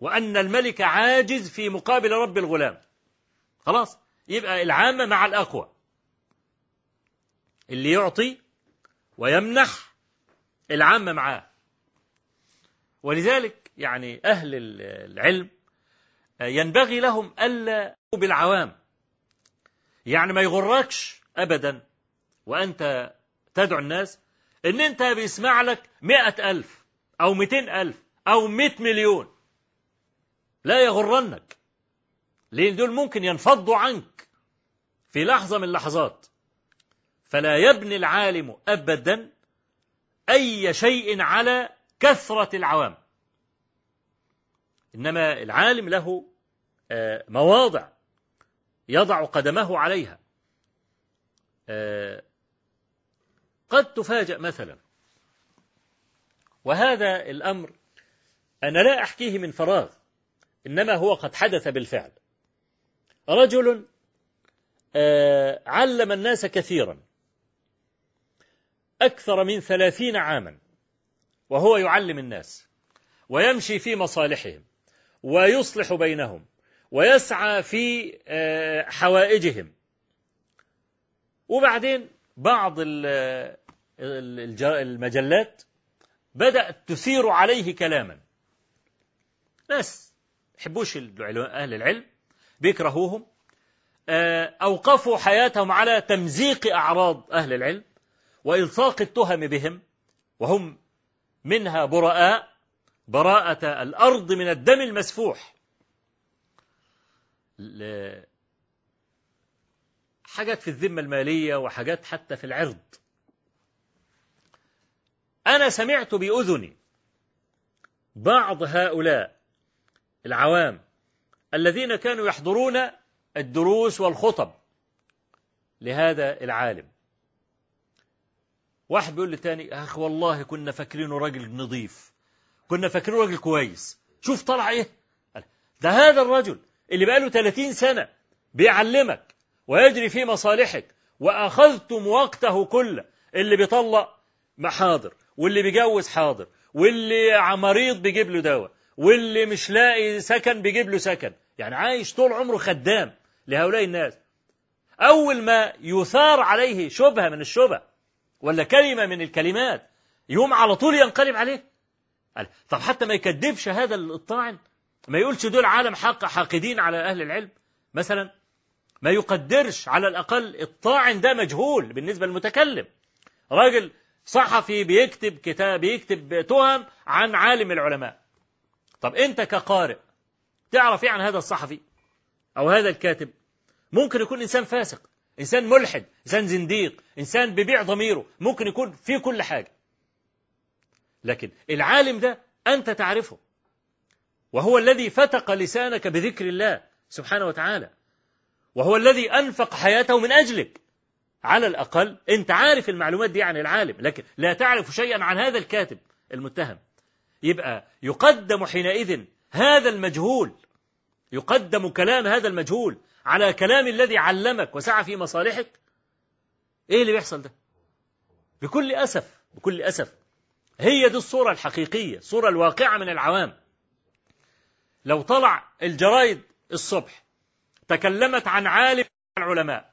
وأن الملك عاجز في مقابل رب الغلام. خلاص؟ يبقى العامة مع الأقوى. اللي يعطي ويمنح العامة معاه. ولذلك يعني أهل العلم ينبغي لهم ألا بالعوام. يعني ما يغركش أبدا وأنت تدعو الناس إن أنت بيسمع لك مئة ألف أو مئتين ألف أو مئة مليون. لا يغرنك. لأن دول ممكن ينفضوا عنك في لحظة من اللحظات. فلا يبني العالم أبدا أي شيء على كثرة العوام. إنما العالم له آه، مواضع يضع قدمه عليها. آه، قد تفاجأ مثلا وهذا الأمر أنا لا أحكيه من فراغ إنما هو قد حدث بالفعل. رجل آه، علم الناس كثيرا. أكثر من ثلاثين عاما. وهو يعلم الناس ويمشي في مصالحهم ويصلح بينهم ويسعى في آه، حوائجهم. وبعدين بعض المجلات بدأت تثير عليه كلاما. ناس يحبوش أهل العلم بيكرهوهم آه، أوقفوا حياتهم على تمزيق أعراض أهل العلم. وإلصاق التهم بهم وهم منها براء براءة الأرض من الدم المسفوح. حاجات في الذمة المالية وحاجات حتى في العرض. أنا سمعت بأذني بعض هؤلاء العوام الذين كانوا يحضرون الدروس والخطب لهذا العالم. واحد بيقول للتاني أخ والله كنا فاكرينه راجل نظيف كنا فاكرينه راجل كويس. شوف طلع إيه؟ ده هذا الرجل اللي بقاله 30 سنة بيعلمك ويجري في مصالحك وأخذتم وقته كله اللي بيطلق محاضر واللي بيجوز حاضر واللي مريض بيجيب له دواء واللي مش لاقي سكن بيجيب له سكن. يعني عايش طول عمره خدام لهؤلاء الناس. أول ما يثار عليه شبهة من الشبه ولا كلمة من الكلمات. يوم على طول ينقلب عليه. طب حتى ما يكذبش هذا الطاعن. ما يقولش دول عالم حق حاقدين على أهل العلم. مثلا ما يقدرش على الأقل الطاعن ده مجهول بالنسبة للمتكلم. راجل صحفي بيكتب كتاب بيكتب تهم عن عالم العلماء. طب أنت كقارئ تعرف إيه عن هذا الصحفي أو هذا الكاتب؟ ممكن يكون إنسان فاسق. إنسان ملحد إنسان زنديق إنسان بيبيع ضميره ممكن يكون في كل حاجة. لكن العالم ده أنت تعرفه. وهو الذي فتق لسانك بذكر الله سبحانه وتعالى. وهو الذي أنفق حياته من أجلك. على الأقل أنت عارف المعلومات دي عن العالم لكن لا تعرف شيئا عن هذا الكاتب المتهم. يبقى يقدم حينئذ هذا المجهول يقدم كلام هذا المجهول على كلام الذي علمك وسعى في مصالحك؟ إيه اللي بيحصل ده؟ بكل أسف بكل أسف هي دي الصورة الحقيقية الصورة الواقعة من العوام. لو طلع الجرايد الصبح تكلمت عن عالم العلماء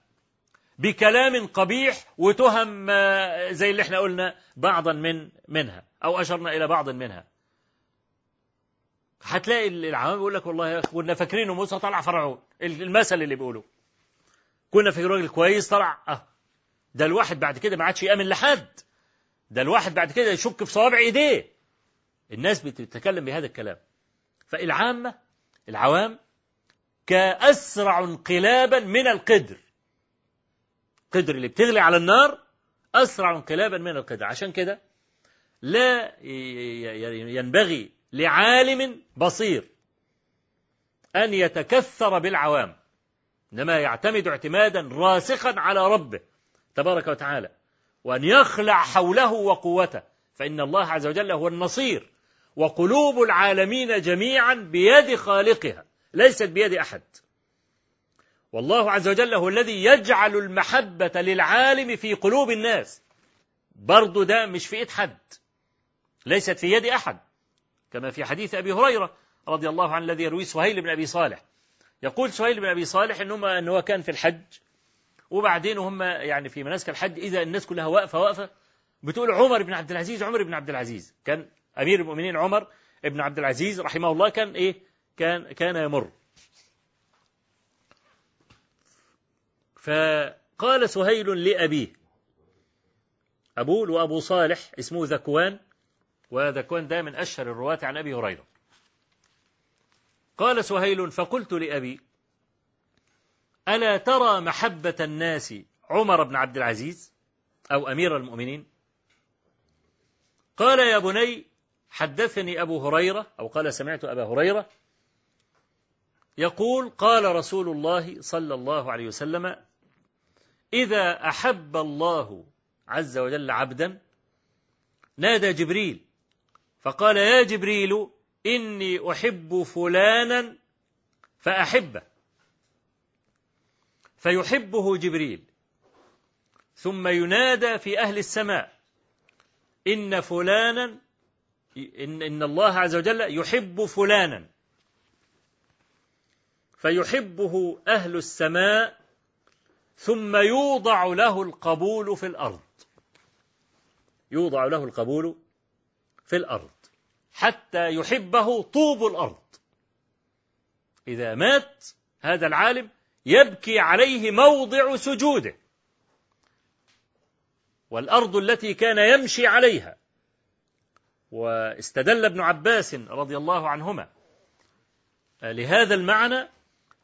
بكلام قبيح وتهم آه، زي اللي إحنا قلنا بعضا من منها أو أشرنا إلى بعض منها هتلاقي العوام بيقول لك والله يا أخي كنا فاكرينه موسى طلع فرعون. المثل اللي بيقولوه كنا في راجل كويس طلع. آه. ده الواحد بعد كده ما عادش يأمن لحد. ده الواحد بعد كده يشك في صوابع إيديه. الناس بتتكلم بهذا الكلام. فالعامة العوام كأسرع انقلابا من القدر. قدر اللي بتغلي على النار أسرع انقلابا من القدر. عشان كده لا ينبغي لعالم بصير أن يتكثر بالعوام إنما يعتمد اعتمادا راسخا على ربه تبارك وتعالى وأن يخلع حوله وقوته فإن الله عز وجل هو النصير وقلوب العالمين جميعا بيد خالقها ليست بيد أحد. والله عز وجل هو الذي يجعل المحبة للعالم في قلوب الناس. برضو ده مش في إيد حد ليست في يد أحد. كما في حديث أبي هريرة رضي الله عنه الذي يروي سهيل بن أبي صالح. يقول سهيل بن أبي صالح إنه أنه كان في الحج وبعدين هم يعني في مناسك الحج إذا الناس كلها واقفة واقفة بتقول عمر بن عبد العزيز عمر بن عبد العزيز. كان أمير المؤمنين عمر بن عبد العزيز رحمه الله كان إيه؟ كان كان يمر. فقال سهيل لأبيه أبوه وأبو صالح اسمه ذكوان وذكوان ده من أشهر الرواة عن أبي هريرة. قال سهيل فقلت لأبي ألا ترى محبة الناس عمر بن عبد العزيز أو أمير المؤمنين؟ قال يا بني حدثني أبو هريرة أو قال سمعت أبا هريرة يقول قال رسول الله صلى الله عليه وسلم إذا أحب الله عز وجل عبدا نادى جبريل فقال يا جبريل إني أحب فلانا فأحبه. فيحبه جبريل. ثم ينادى في أهل السماء. إن فلانا إن, إن الله عز وجل يحب فلانا. فيحبه أهل السماء. ثم يوضع له القبول في الأرض. يوضع له القبول في الأرض حتى يحبه طوب الأرض. إذا مات هذا العالم يبكي عليه موضع سجوده. والأرض التي كان يمشي عليها. واستدل ابن عباس رضي الله عنهما لهذا المعنى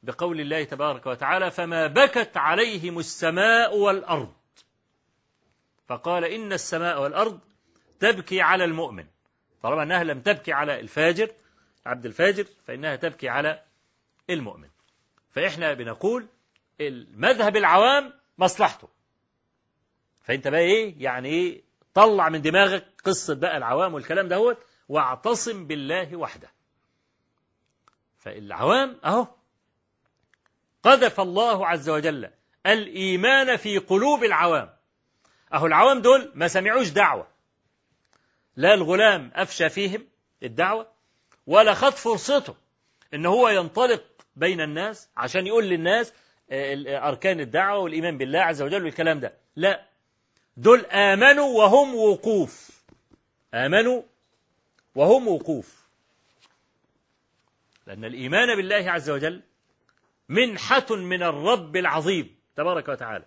بقول الله تبارك وتعالى فما بكت عليهم السماء والأرض فقال إن السماء والأرض تبكي على المؤمن طالما أنها لم تبكي على الفاجر عبد الفاجر فإنها تبكي على المؤمن. فإحنا بنقول المذهب العوام مصلحته. فأنت بقى إيه؟ يعني إيه؟ طلع من دماغك قصة بقى العوام والكلام ده واعتصم بالله وحده. فالعوام أهو. قذف الله عز وجل الإيمان في قلوب العوام. أهو العوام دول ما سمعوش دعوة. لا الغلام أفشى فيهم الدعوة ولا خد فرصته إن هو ينطلق بين الناس عشان يقول للناس أركان الدعوة والإيمان بالله عز وجل والكلام ده. لا دول آمنوا وهم وقوف. آمنوا وهم وقوف. لأن الإيمان بالله عز وجل منحة من الرب العظيم تبارك وتعالى.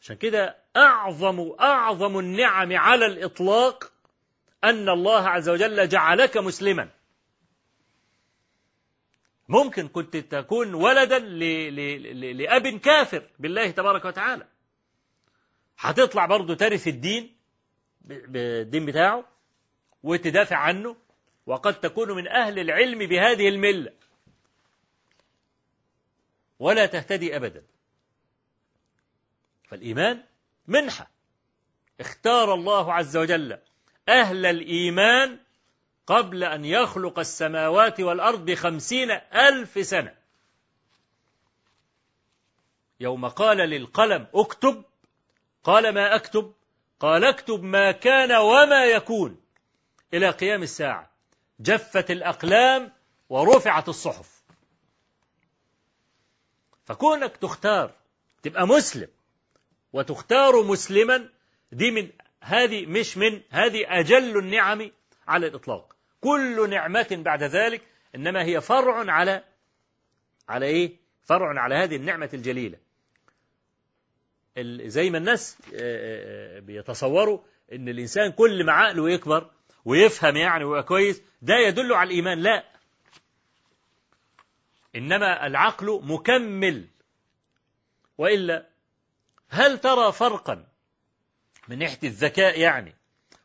عشان كده أعظم أعظم النعم على الإطلاق أن الله عز وجل جعلك مسلما. ممكن كنت تكون ولدا لأب كافر بالله تبارك وتعالى. هتطلع برضه ترث الدين بالدين بتاعه وتدافع عنه وقد تكون من أهل العلم بهذه الملة. ولا تهتدي أبدا. فالإيمان منحة اختار الله عز وجل أهل الإيمان قبل أن يخلق السماوات والأرض بخمسين ألف سنة. يوم قال للقلم اكتب قال ما أكتب؟ قال اكتب ما كان وما يكون. إلى قيام الساعة جفت الأقلام ورفعت الصحف. فكونك تختار تبقى مسلم وتختار مسلما دي من هذه مش من هذه أجل النعم على الإطلاق. كل نعمة بعد ذلك إنما هي فرع على على إيه؟ فرع على هذه النعمة الجليلة. زي ما الناس بيتصوروا إن الإنسان كل ما عقله يكبر ويفهم يعني ويبقى كويس ده يدل على الإيمان. لا. إنما العقل مكمل. وإلا هل ترى فرقا من ناحية الذكاء يعني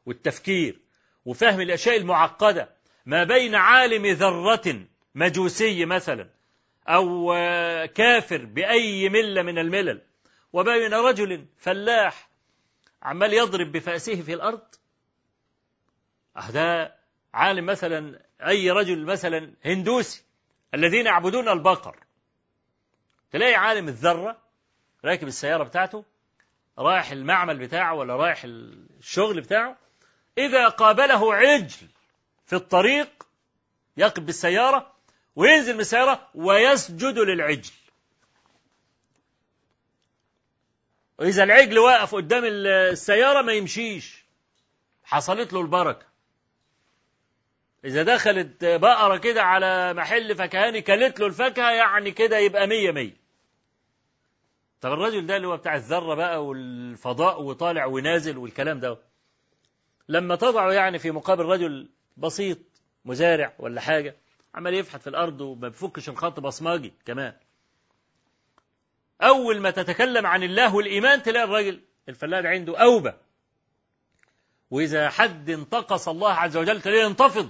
والتفكير وفهم الأشياء المعقدة ما بين عالم ذرة مجوسي مثلا أو كافر بأي ملة من الملل وبين رجل فلاح عمال يضرب بفأسه في الأرض؟ ده عالم مثلا أي رجل مثلا هندوسي الذين يعبدون البقر. تلاقي عالم الذرة راكب السيارة بتاعته رايح المعمل بتاعه ولا رايح الشغل بتاعه إذا قابله عجل في الطريق يقف بالسيارة وينزل من السيارة ويسجد للعجل. وإذا العجل واقف قدام السيارة ما يمشيش. حصلت له البركة. إذا دخلت بقرة كده على محل فكهاني كلت له الفاكهة يعني كده يبقى مية مية. طب الرجل ده اللي هو بتاع الذرة بقى والفضاء وطالع ونازل والكلام ده لما تضعه يعني في مقابل رجل بسيط مزارع ولا حاجة عمال يفحت في الأرض وما بيفكش الخط بصماجي كمان. أول ما تتكلم عن الله والإيمان تلاقي الراجل الفلاح عنده أوبة. وإذا حد انتقص الله عز وجل تلاقيه ينتفض.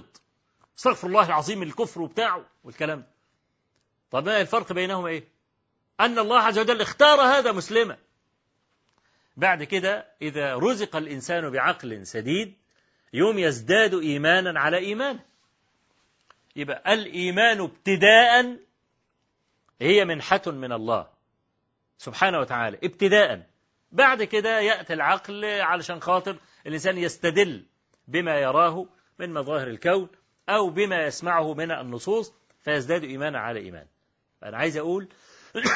استغفر الله العظيم الكفر وبتاعه والكلام ده. طب ما الفرق بينهما إيه؟ أن الله عز وجل اختار هذا مسلما. بعد كده إذا رزق الإنسان بعقل سديد يوم يزداد إيمانا على إيمانه. يبقى الإيمان ابتداء هي منحة من الله سبحانه وتعالى ابتداء. بعد كده يأتي العقل علشان خاطر الإنسان يستدل بما يراه من مظاهر الكون أو بما يسمعه من النصوص فيزداد إيمانا على إيمان. أنا عايز أقول (coughs)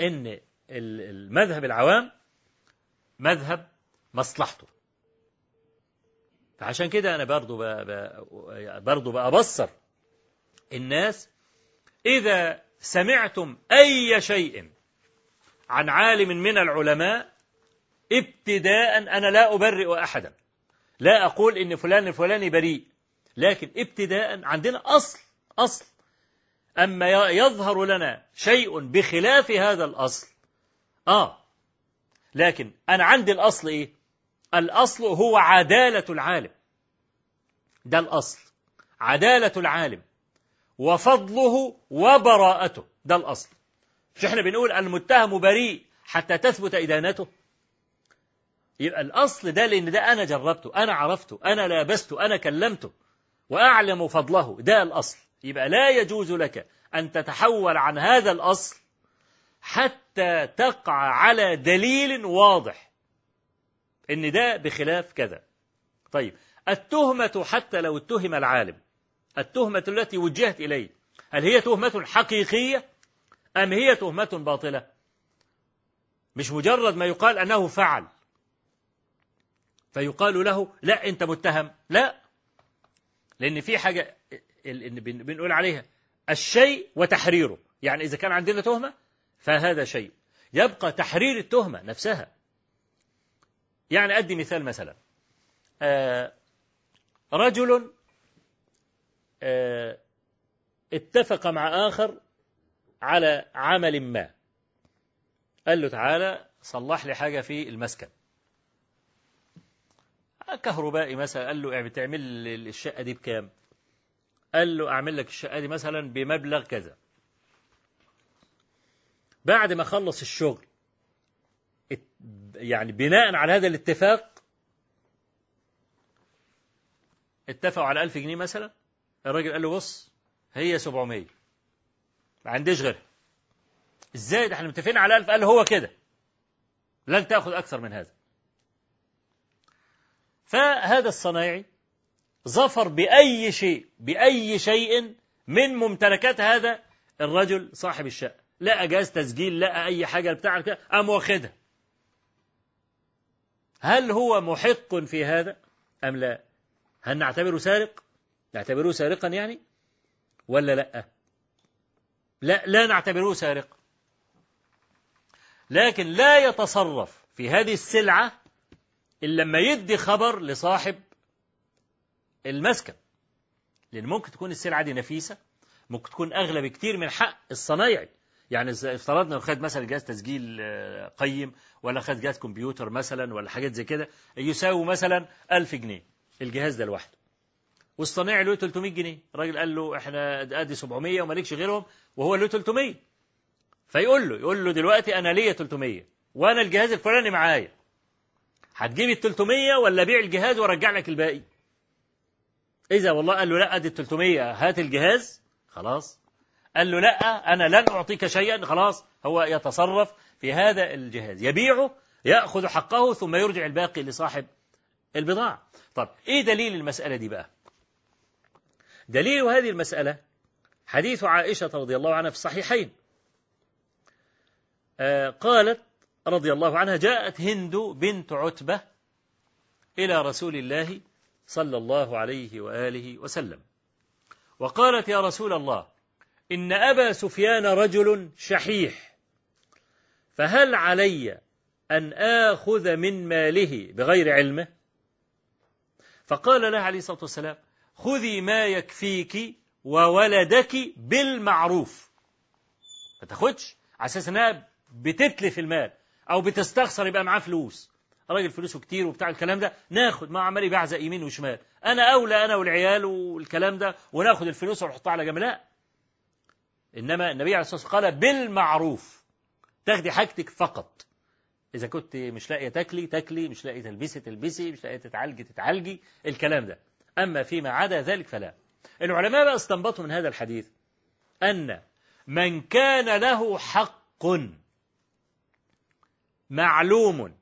إن المذهب العوام مذهب مصلحته. فعشان كده أنا برضو برضو بأبصر الناس إذا سمعتم أي شيء عن عالم من العلماء ابتداء أنا لا أبرئ أحدا. لا أقول إن فلان الفلاني بريء لكن ابتداء عندنا أصل أصل. أما يظهر لنا شيء بخلاف هذا الأصل. آه. لكن أنا عندي الأصل إيه؟ الأصل هو عدالة العالم. ده الأصل. عدالة العالم. وفضله وبراءته. ده الأصل. مش إحنا بنقول؟ المتهم بريء حتى تثبت إدانته. يبقى الأصل ده لأن ده أنا جربته أنا عرفته أنا لابسته أنا كلمته وأعلم فضله. ده الأصل. يبقى لا يجوز لك أن تتحول عن هذا الأصل حتى تقع على دليل واضح إن ده بخلاف كذا. طيب التهمة حتى لو اتهم العالم التهمة التي وجهت إليه هل هي تهمة حقيقية أم هي تهمة باطلة؟ مش مجرد ما يقال أنه فعل فيقال له لا أنت متهم. لا لأن في حاجة بنقول عليها الشيء وتحريره. يعني إذا كان عندنا تهمة فهذا شيء. يبقى تحرير التهمة نفسها. يعني أدي مثال مثلا. آه رجل آه اتفق مع آخر على عمل ما. قال له تعالى صلح لي حاجة في المسكن. كهربائي مثلا. قال له بتعمل الشقة دي بكام؟ قال له أعمل لك الشقة دي مثلا بمبلغ كذا. بعد ما خلص الشغل يعني بناء على هذا الاتفاق اتفقوا على ألف جنيه مثلا. الراجل قال له بص هي 700 ما عنديش غيرها. إزاي؟ ده إحنا متفقين على 1000 قال له هو كده. لن تأخذ أكثر من هذا. فهذا الصنايعي ظفر بأي شيء بأي شيء من ممتلكات هذا الرجل صاحب الشقة لا جهاز تسجيل لا أي حاجة بتاع قام واخدها. هل هو محق في هذا أم لا؟ هل نعتبره سارق؟ نعتبره سارقا يعني؟ ولا لا؟ لا لا نعتبره سارقا لكن لا يتصرف في هذه السلعة إلا لما يدي خبر لصاحب المسكن. لأن ممكن تكون السلعة دي نفيسة ممكن تكون أغلى بكتير من حق الصنايعي. يعني افترضنا خد مثلا جهاز تسجيل قيم ولا خد جهاز كمبيوتر مثلا ولا حاجات زي كده يساوي مثلا ألف جنيه الجهاز ده لوحده. والصنايعي له 300 جنيه. الراجل قال له إحنا أدي 700 ومالكش غيرهم وهو له 300 فيقول له يقول له دلوقتي أنا ليا 300 وأنا الجهاز الفلاني معايا. هتجيب ال 300 ولا بيع الجهاز وأرجع لك الباقي؟ إذا والله قال له لا ال 300 هات الجهاز. خلاص. قال له لا أنا لن أعطيك شيئا. خلاص. هو يتصرف في هذا الجهاز. يبيعه يأخذ حقه ثم يرجع الباقي لصاحب البضاعة. طب إيه دليل المسألة دي بقى؟ دليل هذه المسألة حديث عائشة رضي الله عنها في الصحيحين. آه قالت رضي الله عنها جاءت هند بنت عتبة إلى رسول الله صلى الله عليه وآله وسلم. وقالت يا رسول الله إن أبا سفيان رجل شحيح فهل علي أن آخذ من ماله بغير علمه؟ فقال لها عليه الصلاة والسلام خذي ما يكفيك وولدك بالمعروف. ما تاخدش؟ على أساس أنها بتتلف المال أو بتستخسر يبقى معاه فلوس. راجل فلوسه كتير وبتاع الكلام ده ناخد ما عمال يبعزق يمين وشمال. أنا أولى أنا والعيال والكلام ده وناخد الفلوس ونحطها على جنب. لا. إنما النبي عليه الصلاة والسلام قال بالمعروف. تاخدي حاجتك فقط. إذا كنت مش لاقية تاكلي تاكلي مش لاقية تلبسي تلبسي مش لاقية تتعالجي تتعالجي. الكلام ده. أما فيما عدا ذلك فلا. العلماء بقى استنبطوا من هذا الحديث أن من كان له حق معلوم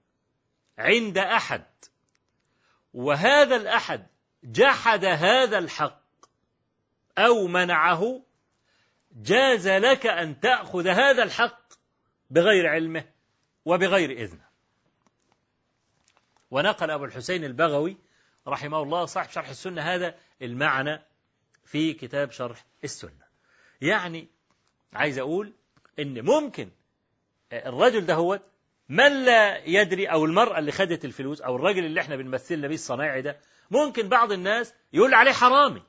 عند أحد. وهذا الأحد جحد هذا الحق أو منعه جاز لك أن تأخذ هذا الحق بغير علمه وبغير إذنه. ونقل أبو الحسين البغوي رحمه الله صاحب شرح السنة هذا المعنى في كتاب شرح السنة. يعني عايز أقول إن ممكن الرجل ده هو من لا يدري أو المرأة اللي خدت الفلوس أو الراجل اللي إحنا بنمثل بيه الصنايعي ده ممكن بعض الناس يقول عليه حرامي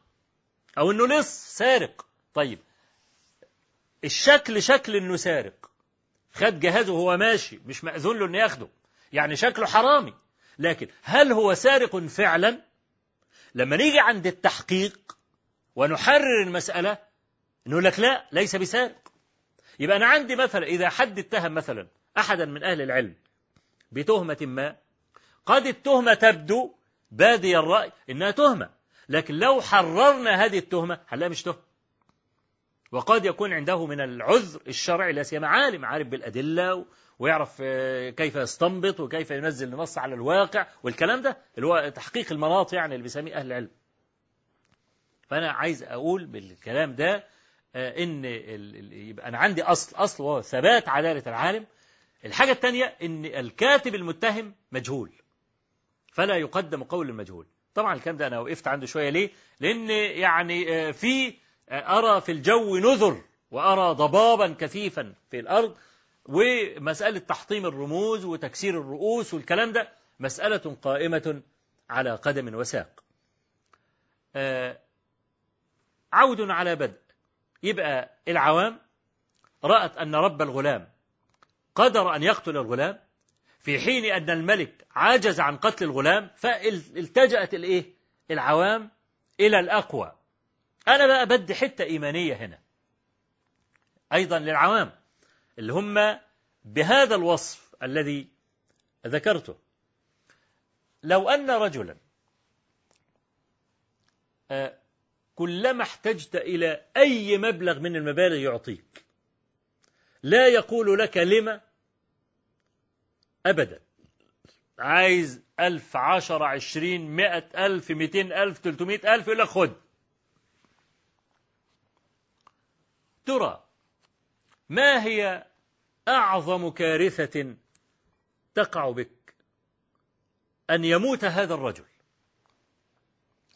أو إنه لص سارق. طيب الشكل شكل إنه سارق. خد جهازه وهو ماشي مش مأذون له إنه ياخده. يعني شكله حرامي. لكن هل هو سارق فعلا؟ لما نيجي عند التحقيق ونحرر المسألة نقول لك لا ليس بسارق. يبقى أنا عندي مثلا إذا حد اتهم مثلا أحدا من أهل العلم بتهمة ما قد التهمة تبدو بادي الرأي إنها تهمة لكن لو حررنا هذه التهمة هنلاقيها مش تهمة. وقد يكون عنده من العذر الشرعي لا سيما عالم عارف بالأدلة ويعرف كيف يستنبط وكيف ينزل النص على الواقع والكلام ده اللي هو تحقيق المناط يعني اللي بيسميه أهل العلم. فأنا عايز أقول بالكلام ده إن يبقى أنا عندي أصل أصل وهو ثبات عدالة العالم الحاجة الثانية إن الكاتب المتهم مجهول. فلا يقدم قول المجهول. طبعا الكلام ده أنا وقفت عنده شوية ليه؟ لأن يعني في أرى في الجو نذر وأرى ضبابا كثيفا في الأرض ومسألة تحطيم الرموز وتكسير الرؤوس والكلام ده مسألة قائمة على قدم وساق. عود على بدء. يبقى العوام رأت أن رب الغلام قدر أن يقتل الغلام في حين أن الملك عجز عن قتل الغلام فالتجأت الإيه؟ العوام إلى الأقوى. أنا بقى بدي حتة إيمانية هنا. أيضا للعوام اللي هم بهذا الوصف الذي ذكرته. لو أن رجلا كلما احتجت إلى أي مبلغ من المبالغ يعطيك لا يقول لك لما؟ أبدا. عايز ألف عشر عشرين مئة ألف مئتين ألف تلتمائة ألف يقول لك خد. ترى ما هي أعظم كارثة تقع بك؟ أن يموت هذا الرجل.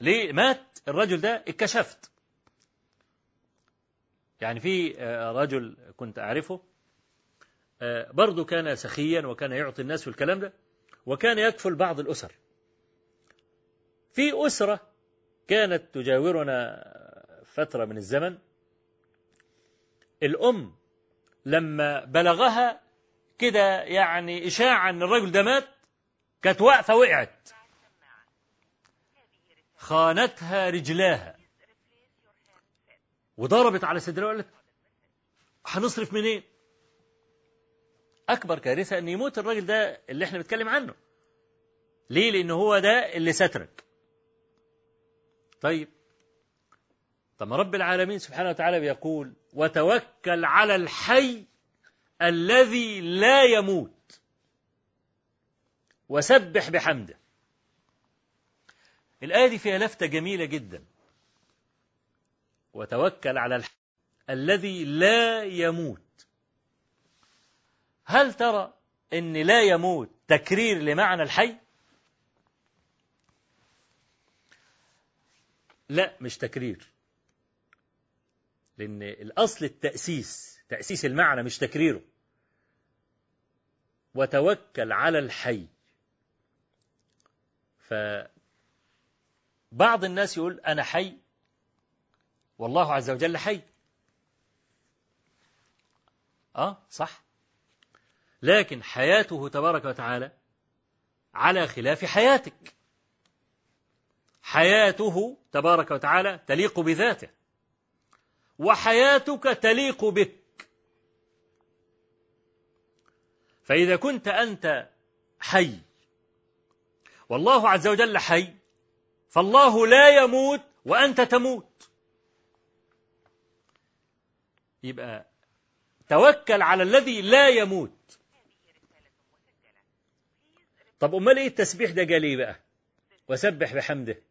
ليه؟ مات. الرجل ده اتكشفت. يعني في رجل كنت أعرفه برضه كان سخيا وكان يعطي الناس والكلام ده وكان يكفل بعض الأسر. في أسرة كانت تجاورنا فترة من الزمن الأم لما بلغها كده يعني إشاعة أن الرجل ده مات كانت واقفة وقعت. خانتها رجلاها. وضربت على صدرها وقالت هنصرف منين؟ أكبر كارثة أن يموت الراجل ده اللي إحنا بنتكلم عنه. ليه؟ لأن هو ده اللي سترك. طيب طب رب العالمين سبحانه وتعالى بيقول وتوكل على الحي الذي لا يموت وسبح بحمده الآية دي فيها لفتة جميلة جدا وتوكل على الحي الذي لا يموت. هل ترى إن لا يموت تكرير لمعنى الحي؟ لا مش تكرير. لأن الأصل التأسيس تأسيس المعنى مش تكريره. وتوكل على الحي. فبعض الناس يقول أنا حي والله عز وجل حي. آه صح. لكن حياته تبارك وتعالى على خلاف حياتك. حياته تبارك وتعالى تليق بذاته. وحياتك تليق بك. فإذا كنت أنت حي والله عز وجل حي فالله لا يموت وأنت تموت. يبقى توكل على الذي لا يموت. طب أمال إيه التسبيح ده جالي بقى؟ وسبح بحمده.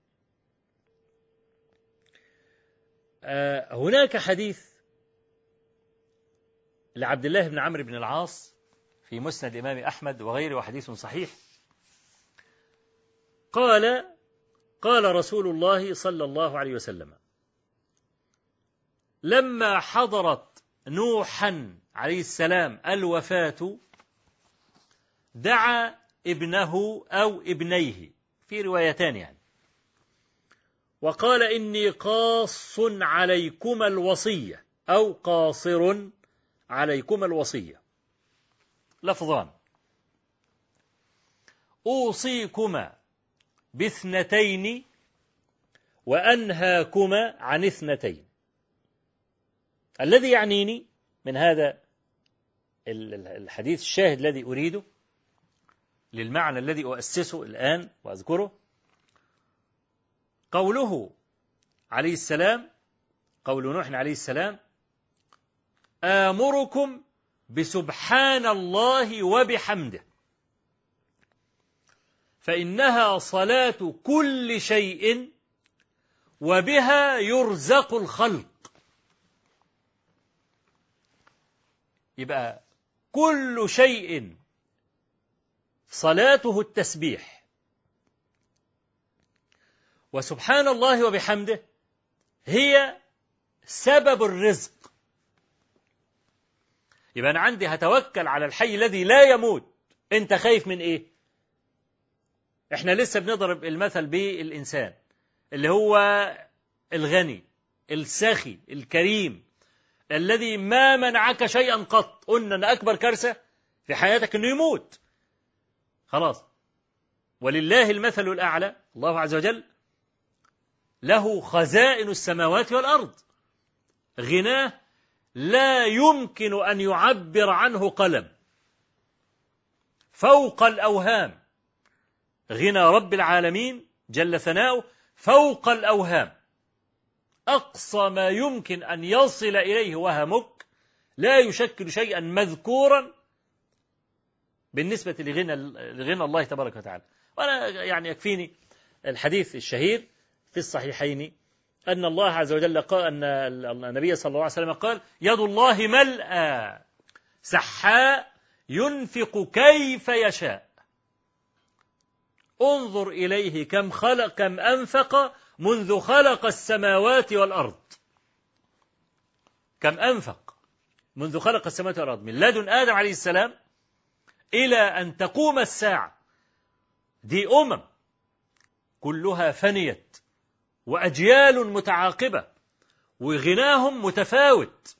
آه هناك حديث لعبد الله بن عمرو بن العاص في مسند الإمام أحمد وغيره وحديث صحيح. قال قال رسول الله صلى الله عليه وسلم لما حضرت نوحا عليه السلام الوفاة دعا ابنه أو ابنيه في روايتان يعني. وقال إني قاص عليكما الوصية أو قاصر عليكما الوصية. لفظان أوصيكما باثنتين وأنهاكما عن اثنتين. الذي يعنيني من هذا الحديث الشاهد الذي أريده للمعنى الذي أؤسسه الآن وأذكره قوله عليه السلام قول نوح عليه السلام آمركم بسبحان الله وبحمده فإنها صلاة كل شيء وبها يرزق الخلق. يبقى كل شيء صلاته التسبيح. وسبحان الله وبحمده هي سبب الرزق. يبقى أنا عندي هتوكل على الحي الذي لا يموت. أنت خايف من إيه؟ إحنا لسه بنضرب المثل بالإنسان اللي هو الغني السخي الكريم. الذي ما منعك شيئا قط. قلنا أن أكبر كارثة في حياتك أنه يموت. خلاص. ولله المثل الأعلى. الله عز وجل له خزائن السماوات والأرض. غناه لا يمكن أن يعبر عنه قلم. فوق الأوهام. غنى رب العالمين جل ثناؤه. فوق الأوهام. أقصى ما يمكن أن يصل إليه وهمك لا يشكل شيئا مذكورا بالنسبة لغنى لغنى الله تبارك وتعالى. وأنا يعني يكفيني الحديث الشهير في الصحيحين أن الله عز وجل قال أن النبي صلى الله عليه وسلم قال يد الله ملأى سحاء ينفق كيف يشاء. انظر إليه كم خلق كم أنفق منذ خلق السماوات والأرض. كم أنفق منذ خلق السماوات والأرض؟ من لدن آدم عليه السلام إلى أن تقوم الساعة. دي أمم كلها فنيت وأجيال متعاقبة وغناهم متفاوت.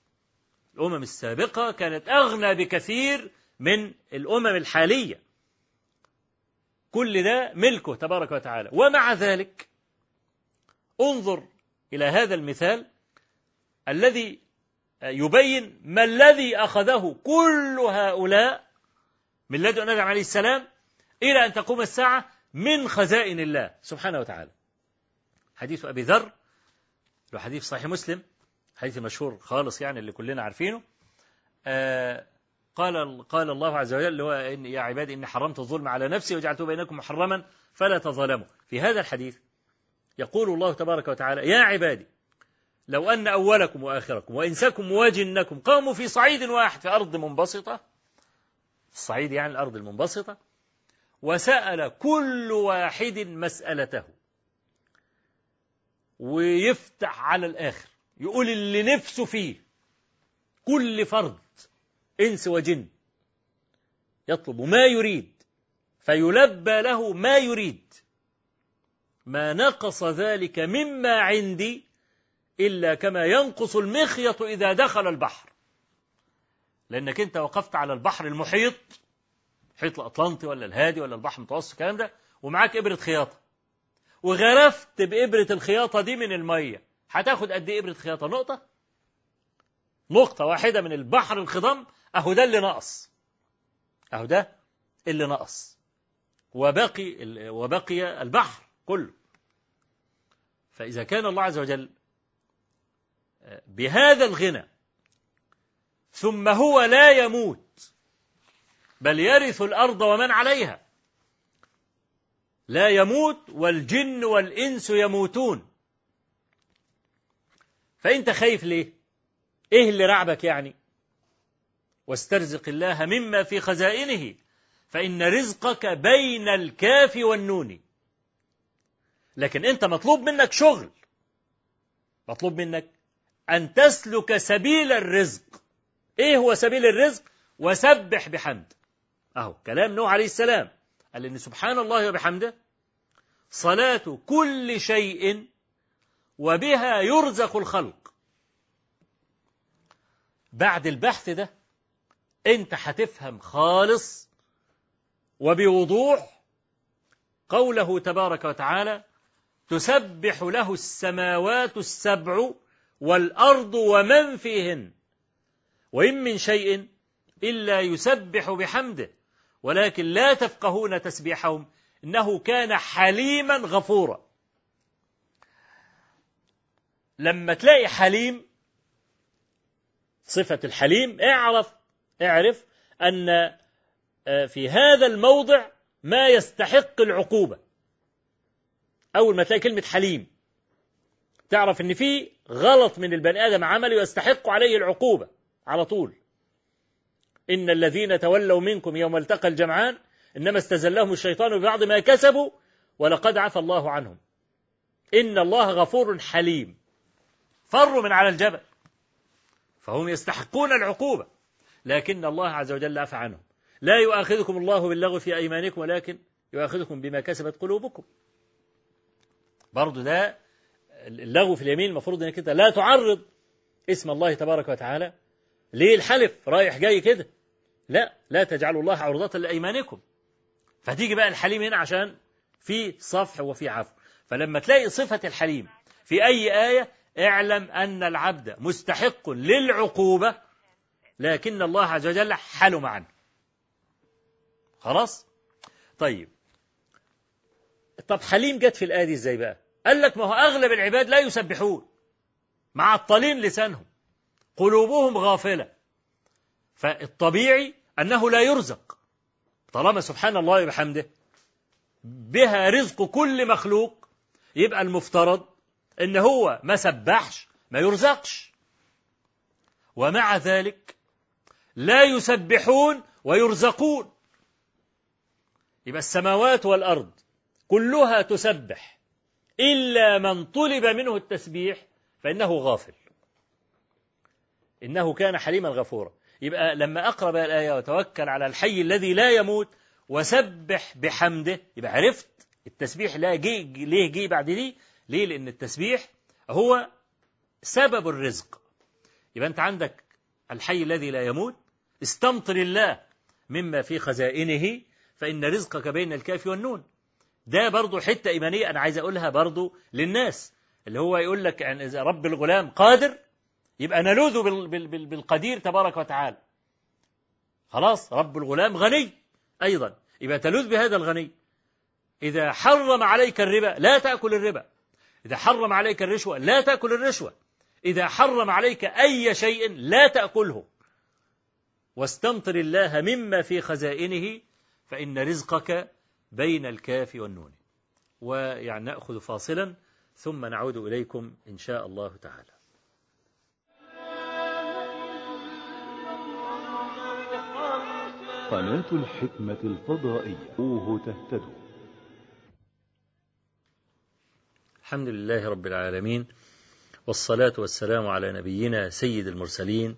الأمم السابقة كانت أغنى بكثير من الأمم الحالية. كل ده ملكه تبارك وتعالى. ومع ذلك انظر إلى هذا المثال الذي يبين ما الذي أخذه كل هؤلاء من لدن آدم عليه السلام إلى أن تقوم الساعة من خزائن الله سبحانه وتعالى. حديث أبي ذر له حديث صحيح مسلم حديث مشهور خالص يعني اللي كلنا عارفينه. آه قال قال الله عز وجل هو إن يا عبادي إني حرمت الظلم على نفسي وجعلته بينكم محرما فلا تظلموا. في هذا الحديث يقول الله تبارك وتعالى يا عبادي لو أن أولكم وآخركم وإنسكم وجنكم قاموا في صعيد واحد في أرض منبسطة الصعيد يعني الأرض المنبسطة وسأل كل واحد مسألته ويفتح على الآخر يقول اللي نفسه فيه كل فرد إنس وجن يطلب ما يريد فيلبى له ما يريد. ما نقص ذلك مما عندي إلا كما ينقص المخيط إذا دخل البحر. لأنك أنت وقفت على البحر المحيط المحيط الأطلنطي ولا الهادي ولا البحر المتوسط الكلام ده ومعاك إبرة خياطة. وغرفت بإبرة الخياطة دي من المية. هتاخد قد إيه إبرة خياطة؟ نقطة؟ نقطة واحدة من البحر الخضم. أهو ده اللي نقص. أهو ده اللي نقص. وبقي وبقي البحر. كله. فإذا كان الله عز وجل بهذا الغنى ثم هو لا يموت بل يرث الأرض ومن عليها لا يموت والجن والإنس يموتون. فأنت خايف ليه؟ إيه اللي رعبك يعني واسترزق الله مما في خزائنه فإن رزقك بين الكاف والنون. لكن أنت مطلوب منك شغل. مطلوب منك أن تسلك سبيل الرزق. إيه هو سبيل الرزق؟ وسبح بحمد. أهو كلام نوح عليه السلام. قال إن سبحان الله وبحمده صلاة كل شيء وبها يرزق الخلق. بعد البحث ده انت هتفهم خالص وبوضوح قوله تبارك وتعالى تسبح له السماوات السبع والأرض ومن فيهن. وإن من شيء إلا يسبح بحمده ولكن لا تفقهون تسبيحهم إنه كان حليما غفورا. لما تلاقي حليم صفة الحليم اعرف اعرف أن في هذا الموضع ما يستحق العقوبة. أول ما تلاقي كلمة حليم. تعرف أن في غلط من البني آدم عمله يستحق عليه العقوبة على طول. إن الذين تولوا منكم يوم التقى الجمعان إنما استزلهم الشيطان ببعض ما كسبوا ولقد عفى الله عنهم. إن الله غفور حليم. فروا من على الجبل. فهم يستحقون العقوبة لكن الله عز وجل عفى عنهم. لا يؤاخذكم الله باللغو في أيمانكم ولكن يؤاخذكم بما كسبت قلوبكم. برضو ده اللغو في اليمين المفروض إنك أنت لا تعرض اسم الله تبارك وتعالى ليه الحلف رايح جاي كده. لا لا تجعلوا الله عرضة لأيمانكم. فتيجي بقى الحليم هنا عشان في صفح وفي عفو. فلما تلاقي صفة الحليم في أي آية اعلم أن العبد مستحق للعقوبة لكن الله عز وجل حلم عنه خلاص؟ طيب. طب حليم جت في الآية دي إزاي بقى؟ قال لك ما هو أغلب العباد لا يسبحون. معطلين لسانهم. قلوبهم غافلة. فالطبيعي أنه لا يرزق. طالما سبحان الله وبحمده بها رزق كل مخلوق يبقى المفترض إن هو ما سبحش ما يرزقش. ومع ذلك لا يسبحون ويرزقون. يبقى السماوات والأرض كلها تسبح. إلا من طلب منه التسبيح فإنه غافل. إنه كان حليما غفورا. يبقى لما اقرا بقى الآية وتوكل على الحي الذي لا يموت وسبح بحمده يبقى عرفت التسبيح لا جي ليه جه بعد دي؟ ليه؟ لأن التسبيح هو سبب الرزق. يبقى أنت عندك الحي الذي لا يموت استمطر الله مما في خزائنه فإن رزقك بين الكاف والنون. ده برضو حتة إيمانية أنا عايز أقولها برضو للناس اللي هو يقول لك يعني إذا رب الغلام قادر يبقى نلوذ بالقدير تبارك وتعالى. خلاص رب الغلام غني أيضا يبقى تلوذ بهذا الغني. إذا حرم عليك الربا لا تأكل الربا. إذا حرم عليك الرشوة لا تأكل الرشوة. إذا حرم عليك أي شيء لا تأكله. واستمطر الله مما في خزائنه فإن رزقك بين الكاف والنون. ويعني نأخذ فاصلا ثم نعود إليكم إن شاء الله تعالى. قناة الحكمة الفضائية. أوه تهتدوا. الحمد لله رب العالمين والصلاة والسلام على نبينا سيد المرسلين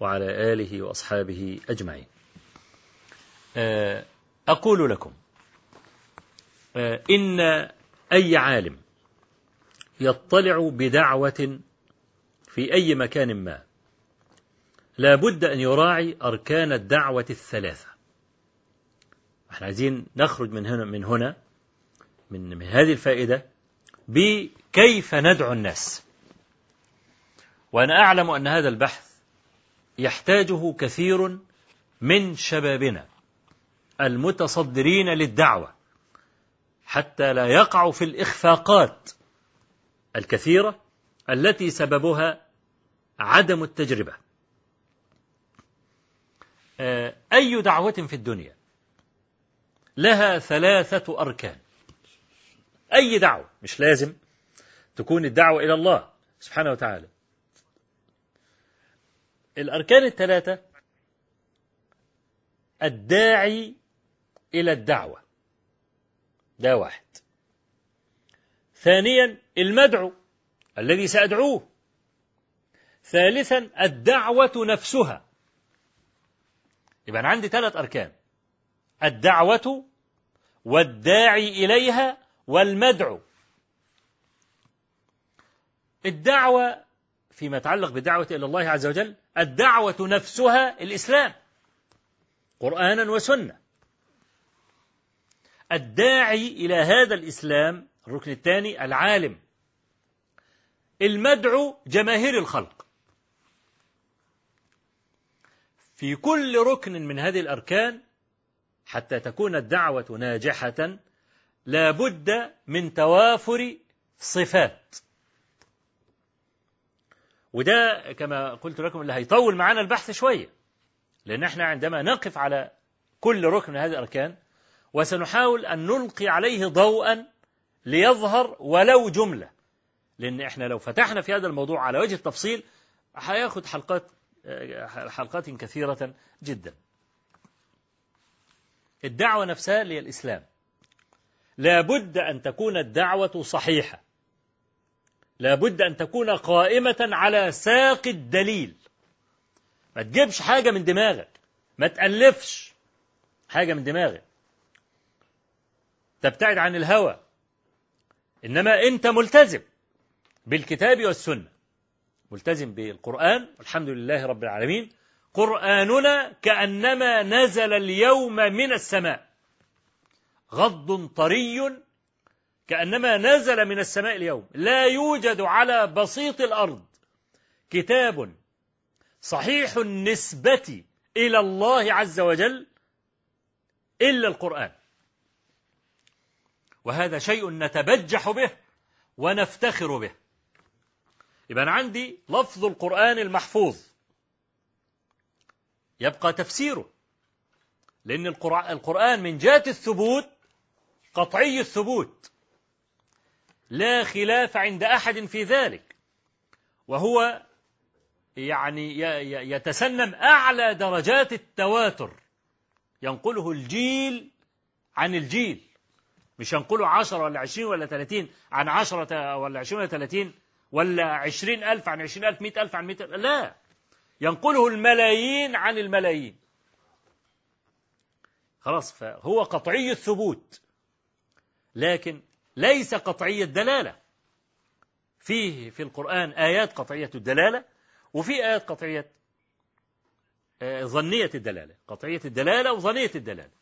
وعلى آله وأصحابه أجمعين. أقول لكم إن أي عالم يطلع بدعوة في أي مكان ما لا بد أن يراعي أركان الدعوة الثلاثة. إحنا عايزين نخرج من هنا من هنا من, من هذه الفائدة بكيف ندعو الناس. وأنا أعلم أن هذا البحث يحتاجه كثير من شبابنا المتصدرين للدعوة. حتى لا يقعوا في الإخفاقات الكثيرة التي سببها عدم التجربة. أي دعوة في الدنيا؟ لها ثلاثة أركان. أي دعوة؟ مش لازم تكون الدعوة إلى الله سبحانه وتعالى. الأركان الثلاثة الداعي إلى الدعوة. ده واحد. ثانيا المدعو الذي سأدعوه. ثالثا الدعوة نفسها. يبقى أنا عندي ثلاث أركان. الدعوة والداعي إليها والمدعو. الدعوة فيما يتعلق بالدعوة إلى الله عز وجل الدعوة نفسها الإسلام. قرآنا وسنة. الداعي إلى هذا الإسلام الركن الثاني العالم. المدعو جماهير الخلق. في كل ركن من هذه الأركان حتى تكون الدعوة ناجحة لا بد من توافر صفات. وده كما قلت لكم اللي هيطول معانا البحث شوية لأن إحنا عندما نقف على كل ركن من هذه الأركان وسنحاول أن نلقي عليه ضوءا ليظهر ولو جملة. لأن إحنا لو فتحنا في هذا الموضوع على وجه التفصيل هياخد حلقات حلقات كثيرة جدا. الدعوة نفسها هي الإسلام. لا بد أن تكون الدعوة صحيحة. لا بد أن تكون قائمة على ساق الدليل. ما تجيبش حاجة من دماغك. ما تألفش حاجة من دماغك. تبتعد عن الهوى. إنما أنت ملتزم بالكتاب والسنة. ملتزم بالقرآن والحمد لله رب العالمين. قرآننا كأنما نزل اليوم من السماء. غض طري كأنما نزل من السماء اليوم. لا يوجد على بسيط الأرض كتاب صحيح النسبة إلى الله عز وجل إلا القرآن. وهذا شيء نتبجح به ونفتخر به. يبقى أنا عندي لفظ القرآن المحفوظ. يبقى تفسيره. لأن القرآن من جهة الثبوت قطعي الثبوت. لا خلاف عند أحد في ذلك. وهو يعني يتسنم أعلى درجات التواتر. ينقله الجيل عن الجيل. مش ينقله عشرة ولا عشرين ولا ثلاثين عن عشرة ولا عشرين ولا ثلاثين ولا عشرين ألف عن عشرين ألف مئة ألف عن مئة ألف لا. ينقله الملايين عن الملايين. خلاص فهو قطعي الثبوت. لكن ليس قطعي الدلالة. فيه في القرآن آيات قطعية الدلالة وفي آيات قطعية ظنية الدلالة. قطعية الدلالة وظنية الدلالة.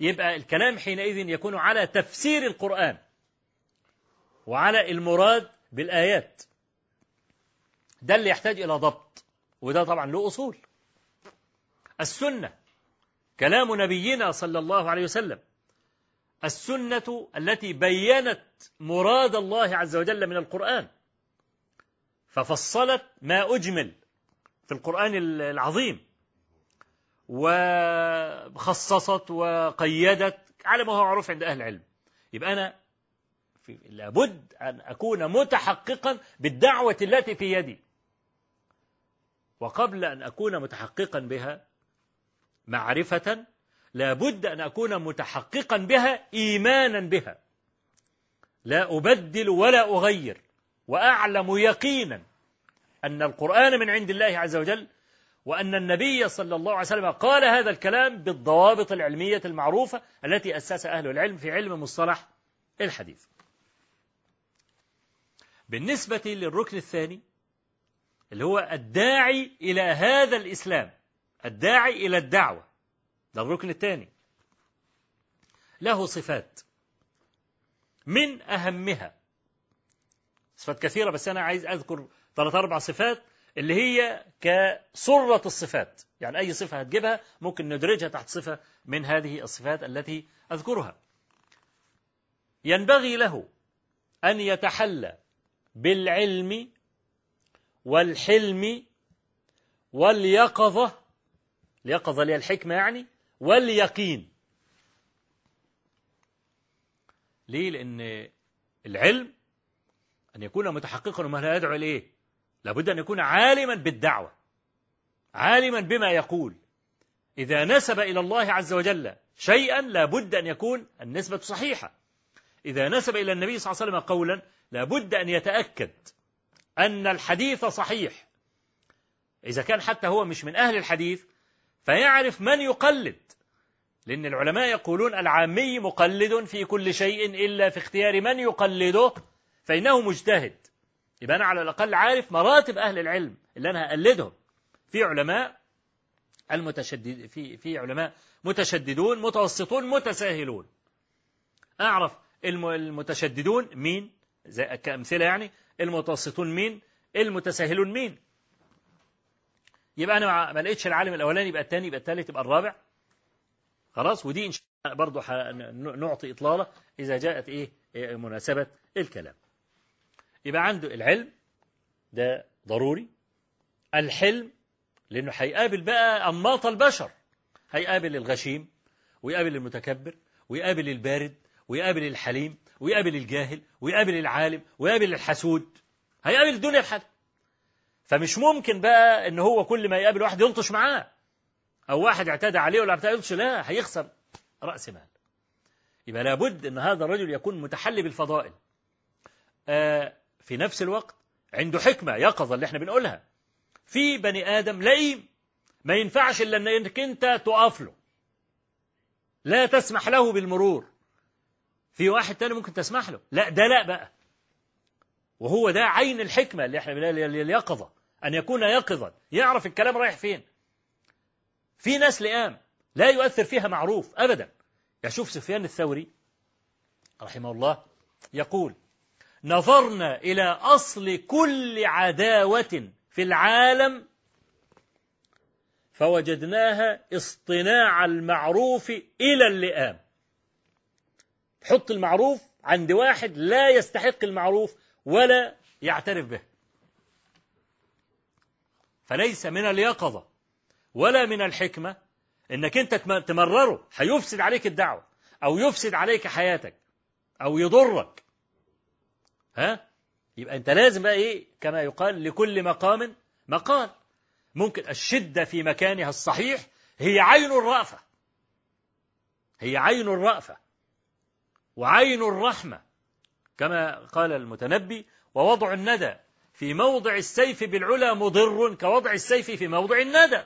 يبقى الكلام حينئذ يكون على تفسير القرآن وعلى المراد بالآيات. ده اللي يحتاج إلى ضبط وده طبعا له أصول. السنة كلام نبينا صلى الله عليه وسلم السنة التي بينت مراد الله عز وجل من القرآن ففصلت ما أجمل في القرآن العظيم. وخصصت وقيدت على ما هو معروف عند أهل العلم. يبقى أنا في لابد أن أكون متحققا بالدعوة التي في يدي. وقبل أن أكون متحققا بها معرفة لابد أن أكون متحققا بها إيمانا بها. لا أبدل ولا أغير. وأعلم يقينا أن القرآن من عند الله عز وجل وأن النبي صلى الله عليه وسلم قال هذا الكلام بالضوابط العلمية المعروفة التي أسس أهل العلم في علم مصطلح الحديث. بالنسبة للركن الثاني اللي هو الداعي إلى هذا الإسلام الداعي إلى الدعوة. ده الركن الثاني. له صفات من أهمها. صفات كثيرة بس أنا عايز أذكر ثلاث أربع صفات اللي هي كصرة الصفات. يعني أي صفة هتجيبها ممكن ندرجها تحت صفة من هذه الصفات التي أذكرها. ينبغي له أن يتحلى بالعلم والحلم واليقظة اليقظة اللي هي الحكمة يعني واليقين. ليه؟ لأن العلم أن يكون متحققا وما لا يدعو إليه. لابد أن يكون عالما بالدعوة عالما بما يقول. إذا نسب إلى الله عز وجل شيئا لابد أن يكون النسبة صحيحة. إذا نسب إلى النبي صلى الله عليه وسلم قولا لابد أن يتأكد أن الحديث صحيح. إذا كان حتى هو مش من أهل الحديث فيعرف من يقلد. لأن العلماء يقولون العامي مقلد في كل شيء إلا في اختيار من يقلده فإنه مجتهد. يبقى أنا على الأقل عارف مراتب أهل العلم اللي أنا هقلدهم. في علماء المتشدد في في علماء متشددون متوسطون متساهلون. أعرف المتشددون مين؟ زي كأمثلة يعني المتوسطون مين؟ المتساهلون مين؟ يبقى أنا ما لقيتش العالم الأولاني يبقى الثاني يبقى الثالث يبقى الرابع. خلاص ودي إن شاء الله برضه نعطي إطلالة إذا جاءت إيه؟ مناسبة الكلام. يبقى عنده العلم ده ضروري الحلم لأنه هيقابل بقى أنماط البشر هيقابل الغشيم ويقابل المتكبر ويقابل البارد ويقابل الحليم ويقابل الجاهل ويقابل العالم ويقابل الحسود هيقابل الدنيا بحالها فمش ممكن بقى إن هو كل ما يقابل واحد يلطش معاه أو واحد اعتدى عليه ولا بتاع يلطش لا هيخسر رأس مال. يبقى لابد إن هذا الرجل يكون متحلي بالفضائل. آه في نفس الوقت عنده حكمة يقظه اللي إحنا بنقولها. في بني آدم لئيم ما ينفعش إلا إنك أنت تقف له لا تسمح له بالمرور. في واحد تاني ممكن تسمح له. لا ده لا بقى. وهو ده عين الحكمة اللي إحنا بنقول اليقظة أن يكون يقظا يعرف الكلام رايح فين. في ناس لئام لا يؤثر فيها معروف أبدا. يشوف سفيان الثوري رحمه الله يقول نظرنا إلى أصل كل عداوة في العالم فوجدناها اصطناع المعروف إلى اللئام. حط المعروف عند واحد لا يستحق المعروف ولا يعترف به. فليس من اليقظة ولا من الحكمة إنك أنت تمرره هيفسد عليك الدعوة أو يفسد عليك حياتك أو يضرك. ها؟ يبقى انت لازم بقى إيه؟ كما يقال لكل مقام مقال. ممكن الشدة في مكانها الصحيح هي عين الرأفة. هي عين الرأفة وعين الرحمة. كما قال المتنبي ووضع الندى في موضع السيف بالعلا مضر كوضع السيف في موضع الندى.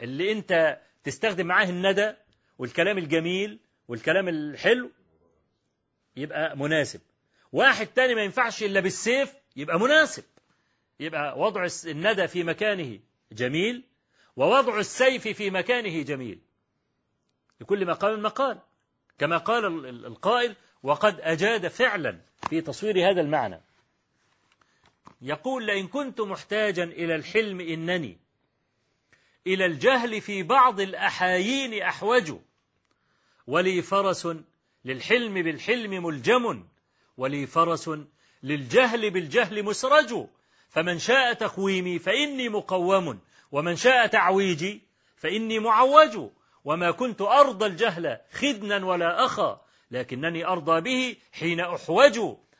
اللي انت تستخدم معاه الندى والكلام الجميل والكلام الحلو يبقى مناسب. واحد تاني ما ينفعش إلا بالسيف يبقى مناسب. يبقى وضع الندى في مكانه جميل ووضع السيف في مكانه جميل. لكل مقام مقال كما قال القائل وقد أجاد فعلا في تصوير هذا المعنى. يقول لئن كنت محتاجا إلى الحلم إنني إلى الجهل في بعض الأحايين أحوج ولي فرس للحلم بالحلم ملجم. ولي فرس للجهل بالجهل مسرج. فمن شاء تقويمي فإني مقوم ومن شاء تعويجي فإني معوج. وما كنت أرضى الجهل خدنا ولا أخا لكنني أرضى به حين أحوج.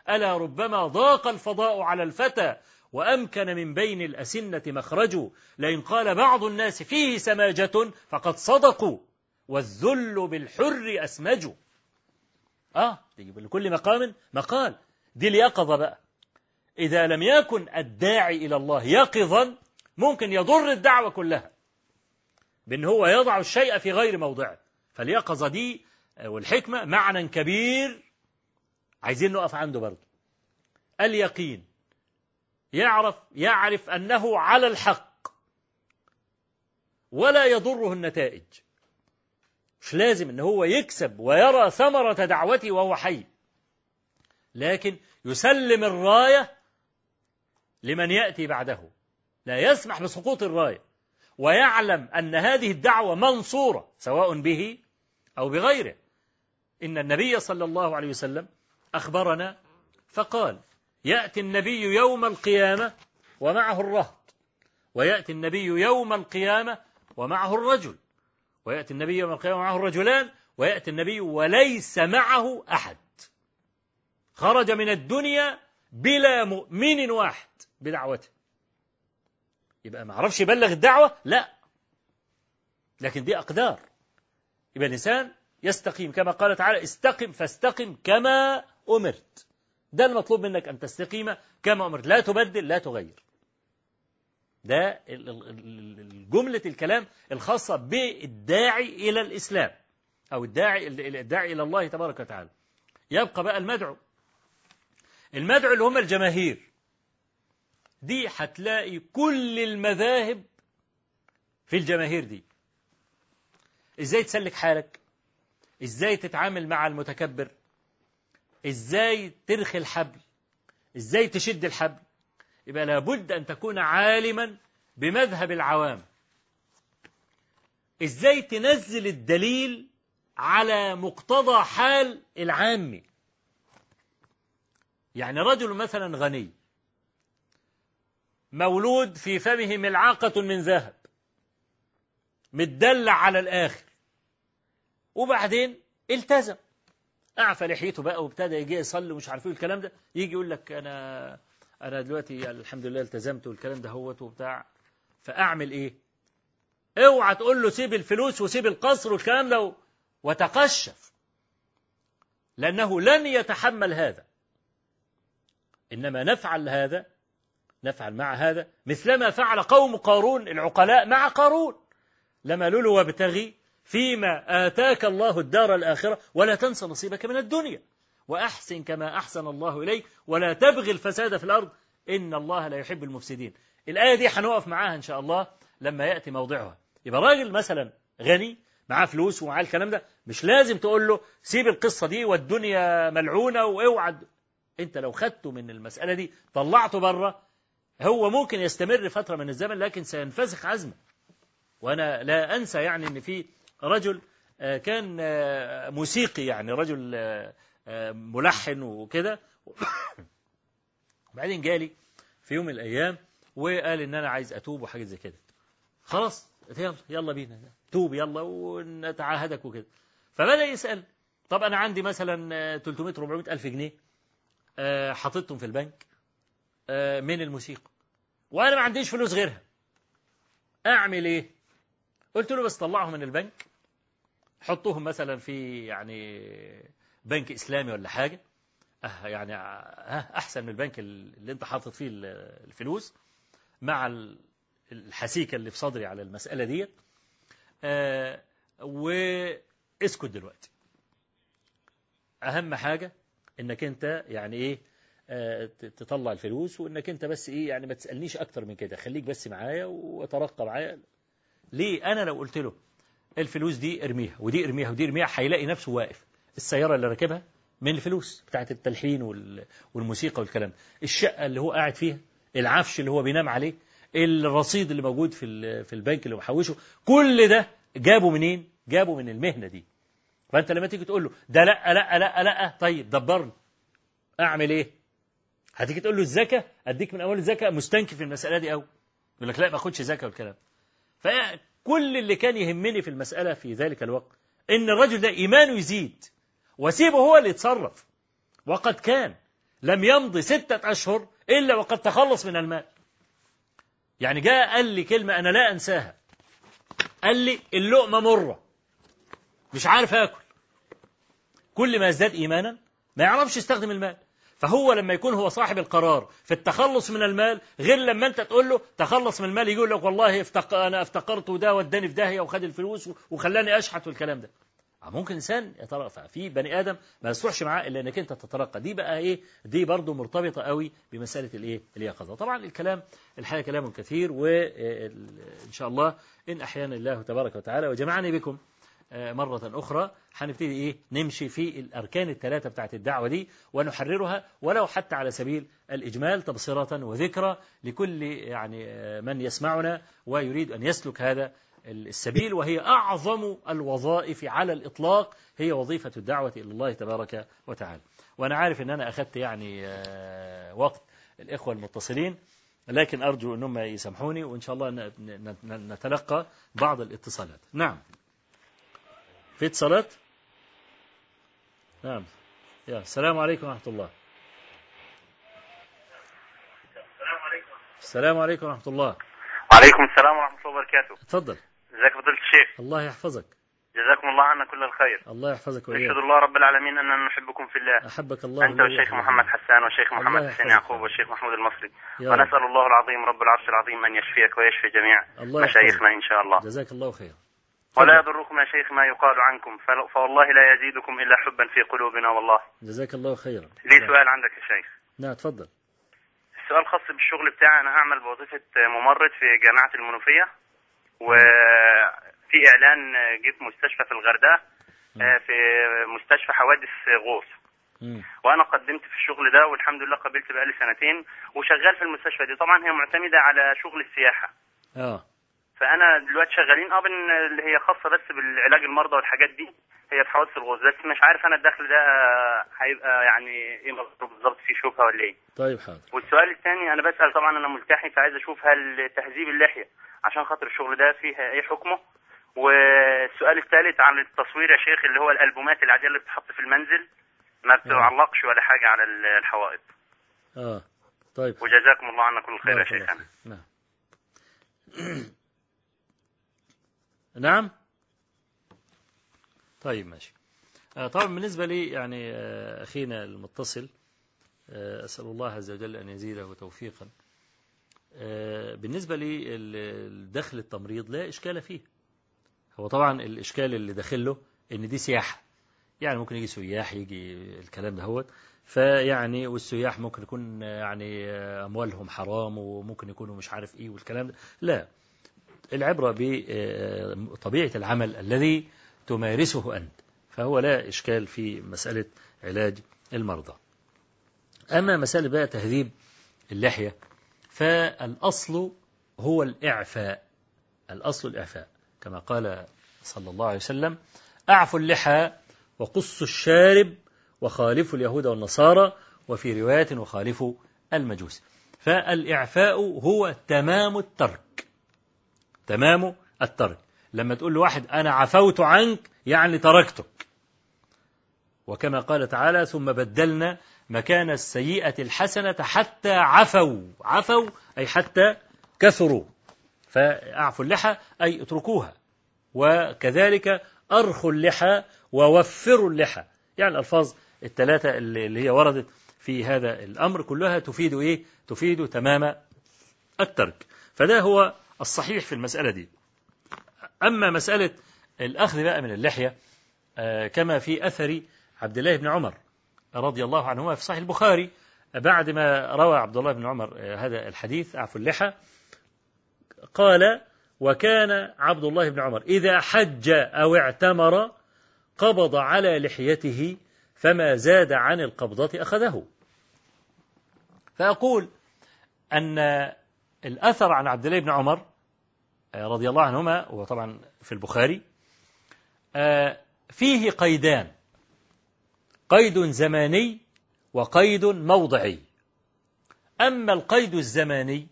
ألا ربما ضاق الفضاء على الفتى وأمكن من بين الأسنة مخرج. لئن قال بعض الناس فيه سماجة فقد صدقوا والذل بالحر أسمج. آه لكل مقام مقال. دي اليقظة بقى. إذا لم يكن الداعي إلى الله يقظا ممكن يضر الدعوة كلها. بأن هو يضع الشيء في غير موضعه. فاليقظة دي والحكمة معنى كبير. عايزين نقف عنده برضه. اليقين. يعرف يعرف أنه على الحق. ولا يضره النتائج. مش لازم إن هو يكسب ويرى ثمرة دعوته وهو حي. لكن يسلم الراية لمن يأتي بعده. لا يسمح بسقوط الراية. ويعلم أن هذه الدعوة منصورة سواء به أو بغيره. إن النبي صلى الله عليه وسلم أخبرنا فقال يأتي النبي يوم القيامة ومعه الرهط. ويأتي النبي يوم القيامة ومعه الرجل. ويأتي النبي يوم القيامة ومعه الرجلان ويأتي النبي وليس معه أحد. خرج من الدنيا بلا مؤمن واحد بدعوته. يبقى ما عرفش يبلغ الدعوة؟ لا. لكن دي أقدار. يبقى الإنسان يستقيم كما قال تعالى استقم فاستقم كما أمرت. ده المطلوب منك أن تستقيم كما أمرت. لا تبدل لا تغير. ده جملة الكلام الخاصة بالداعي إلى الإسلام أو الداعي الداعي إلى الله تبارك وتعالى. يبقى بقى المدعو. المدعو اللي هم الجماهير. دي هتلاقي كل المذاهب في الجماهير دي. إزاي تسلك حالك؟ إزاي تتعامل مع المتكبر؟ إزاي ترخي الحبل؟ إزاي تشد الحبل؟ يبقى لابد أن تكون عالما بمذهب العوام. إزاي تنزل الدليل على مقتضى حال العامي يعني رجل مثلا غني مولود في فمه ملعقة من ذهب متدلع على الآخر وبعدين التزم. أعفى لحيته بقى وابتدى يجي يصلي ومش عارف إيه الكلام ده يجي يقول لك أنا أنا دلوقتي الحمد لله التزمت والكلام ده هوت وبتاع فأعمل إيه؟ أوعى تقول له سيب الفلوس وسيب القصر والكلام ده وتقشف لأنه لن يتحمل هذا. إنما نفعل هذا نفعل مع هذا مثلما فعل قوم قارون العقلاء مع قارون. لما لولو وابتغي فيما آتاك الله الدار الآخرة ولا تنس نصيبك من الدنيا. وأحسن كما أحسن الله إليك ولا تبغي الفساد في الأرض. إن الله لا يحب المفسدين. الآية دي هنقف معاها إن شاء الله لما يأتي موضعها. يبقى راجل مثلا غني معاه فلوس ومعاه الكلام ده مش لازم تقول له سيب القصة دي والدنيا ملعونة واوعى أنت لو خدته من المسألة دي طلعته بره هو ممكن يستمر فترة من الزمن لكن سينفسخ عزمه. وأنا لا أنسى يعني أن في رجل كان موسيقي يعني رجل ملحن وكده. بعدين جالي في يوم من الأيام وقال إن أنا عايز أتوب وحاجة زي كده. خلاص يلا يلا بينا. توب يلا ونتعاهدك وكده. فبدأ يسأل. طب أنا عندي مثلا 300 400 ألف جنيه. حطيتهم في البنك. من الموسيقى. وأنا ما عنديش فلوس غيرها. أعمل إيه؟ قلت له بس طلعهم من البنك. حطوهم مثلا في يعني بنك إسلامي ولا حاجة أه يعني أحسن من البنك اللي أنت حاطط فيه الفلوس مع الحسيكة اللي في صدري على المسألة دي أه واسكت دلوقتي. أهم حاجة إنك أنت يعني إيه تطلع الفلوس وإنك أنت بس إيه يعني ما تسألنيش أكتر من كده. خليك بس معايا وترقى معايا. ليه؟ أنا لو قلت له الفلوس دي ارميها ودي ارميها ودي ارميها هيلاقي نفسه واقف. السيارة اللي راكبها من الفلوس بتاعت التلحين والموسيقى والكلام. الشقة اللي هو قاعد فيها العفش اللي هو بينام عليه الرصيد اللي موجود في في البنك اللي محوشه كل ده جابه منين؟ جابه من المهنة دي. فأنت لما تيجي تقول له ده لأ لأ لأ لأ طيب دبرني. أعمل إيه؟ هتيجي تقول له الزكاة أديك من أول الزكاة مستنكف في المسألة دي أوي. يقول لك لأ ما أخدش زكاة والكلام. فكل اللي كان يهمني في المسألة في ذلك الوقت إن الرجل ده إيمانه يزيد. وسيبه هو اللي يتصرف. وقد كان لم يمضي ستة أشهر إلا وقد تخلص من المال. يعني جاء قال لي كلمة أنا لا أنساها. قال لي اللقمة مرة. مش عارف آكل. كل ما ازداد إيمانا ما يعرفش يستخدم المال. فهو لما يكون هو صاحب القرار في التخلص من المال غير لما أنت تقول له تخلص من المال يقول لك والله افتق... أنا افتقرت وده وداني في داهية وخد الفلوس وخلاني أشحت والكلام ده. ممكن إنسان يترقى. في بني آدم ما يصلحش معاه إلا إنك أنت تترقى. دي بقى إيه؟ دي برضه مرتبطة قوي بمسألة الإيه؟ اليقظة. طبعا الكلام الحقيقة كلام كثير وان شاء الله إن أحيانا الله تبارك وتعالى وجمعني بكم آه، مرة أخرى هنبتدي إيه؟ نمشي في الأركان الثلاثة بتاعت الدعوة دي ونحررها ولو حتى على سبيل الإجمال تبصرة وذكرى لكل يعني آه، من يسمعنا ويريد أن يسلك هذا السبيل وهي أعظم الوظائف على الإطلاق هي وظيفة الدعوة إلى الله تبارك وتعالى. وأنا عارف أن أنا أخذت يعني آه، وقت الإخوة المتصلين لكن أرجو أنهم يسامحوني وإن شاء الله نتلقى بعض الاتصالات. نعم. في اتصالات؟ نعم. يا السلام عليكم ورحمة الله. السلام عليكم ورحمة الله. وعليكم السلام ورحمة الله وبركاته. تفضل. ازيك فضيلة الشيخ. الله يحفظك. جزاكم الله عنا كل الخير. الله يحفظك نشهد وإياك الله رب العالمين أننا نحبكم في الله. أحبك الله أنت. والشيخ محمد حسان والشيخ محمد. حسين يعقوب والشيخ محمود المصري. ونسأل الله العظيم رب العرش العظيم أن يشفيك ويشفي جميع الله مشايخنا إن شاء الله. جزاك الله خير. ولا. يضركم يا شيخ ما يقال عنكم. فوالله لا يزيدكم إلا حبا في قلوبنا والله. جزاك الله خيرا. لي سؤال عندك يا شيخ. نعم تفضل. السؤال خاص بالشغل بتاعي. أنا أعمل بوظيفة ممرض في جامعة المنوفية. وفي إعلان جه في مستشفى في الغردقة آه، في مستشفى حوادث غوص. وأنا قدمت في الشغل ده والحمد لله قبلت بقالي سنتين وشغال في المستشفى دي. طبعا هي معتمدة على شغل السياحة. آه. فأنا دلوقتي شغالين آه اللي هي خاصة بس بالعلاج المرضى والحاجات دي هي في حوادث الغوص. بس مش عارف أنا الدخل ده هيبقى يعني إيه بالظبط في شبهه ولا إيه؟ طيب حاضر. والسؤال الثاني أنا بسأل طبعا أنا ملتحي فعايز أشوف هل تهذيب اللحية عشان خاطر الشغل ده فيها إيه حكمه. والسؤال الثالث عن التصوير يا شيخ اللي هو الألبومات العادية اللي بتتحط في المنزل ما بتعلقش ولا حاجة على الحوائط. آه. طيب. وجزاكم الله عنا كل خير يا شيخنا. نعم. (clears throat) نعم؟ طيب ماشي. آه، طبعا بالنسبة لي يعني آه، أخينا المتصل آه، أسأل الله عز وجل أن يزيده توفيقا. آه، بالنسبة لي ال- الدخل التمريض لا إشكال فيه. هو طبعا الإشكال اللي داخله إن دي سياحة. يعني ممكن يجي سياح يجي الكلام ده هو فيعني والسياح ممكن يكون يعني أموالهم حرام وممكن يكونوا مش عارف إيه والكلام ده. لا. العبرة بطبيعة العمل الذي تمارسه أنت. فهو لا إشكال في مسألة علاج المرضى. أما مسألة بقى تهذيب اللحية فالأصل هو الإعفاء الأصل الإعفاء. كما قال صلى الله عليه وسلم أعفوا اللحى وقصوا الشارب وخالفوا اليهود والنصارى وفي رواية وخالفوا المجوس. فالإعفاء هو تمام الترك تمام الترك. لما تقول لواحد أنا عفوت عنك يعني تركتك. وكما قال تعالى ثم بدلنا مكان السيئة الحسنة حتى عفوا. عفوا أي حتى كثروا. فأعفوا اللحى أي اتركوها. وكذلك أرخوا اللحى ووفروا اللحى. يعني الألفاظ الثلاثة اللي هي وردت في هذا الأمر كلها تفيد إيه؟ تفيد تمام الترك. فده هو الصحيح في المسألة دي. أما مسألة الأخذ بقى من اللحية آه، كما في أثر عبد الله بن عمر. رضي الله عنهما في صحيح البخاري بعد ما روى عبد الله بن عمر آه، هذا الحديث أعفو اللحى قال وكان عبد الله بن عمر إذا حج أو اعتمر قبض على لحيته فما زاد عن القبضة أخذه. فأقول أن الأثر عن عبد الله بن عمر آه، رضي الله عنهما وطبعا في البخاري آه، فيه قيدان. قيد زماني وقيد موضعي. أما القيد الزماني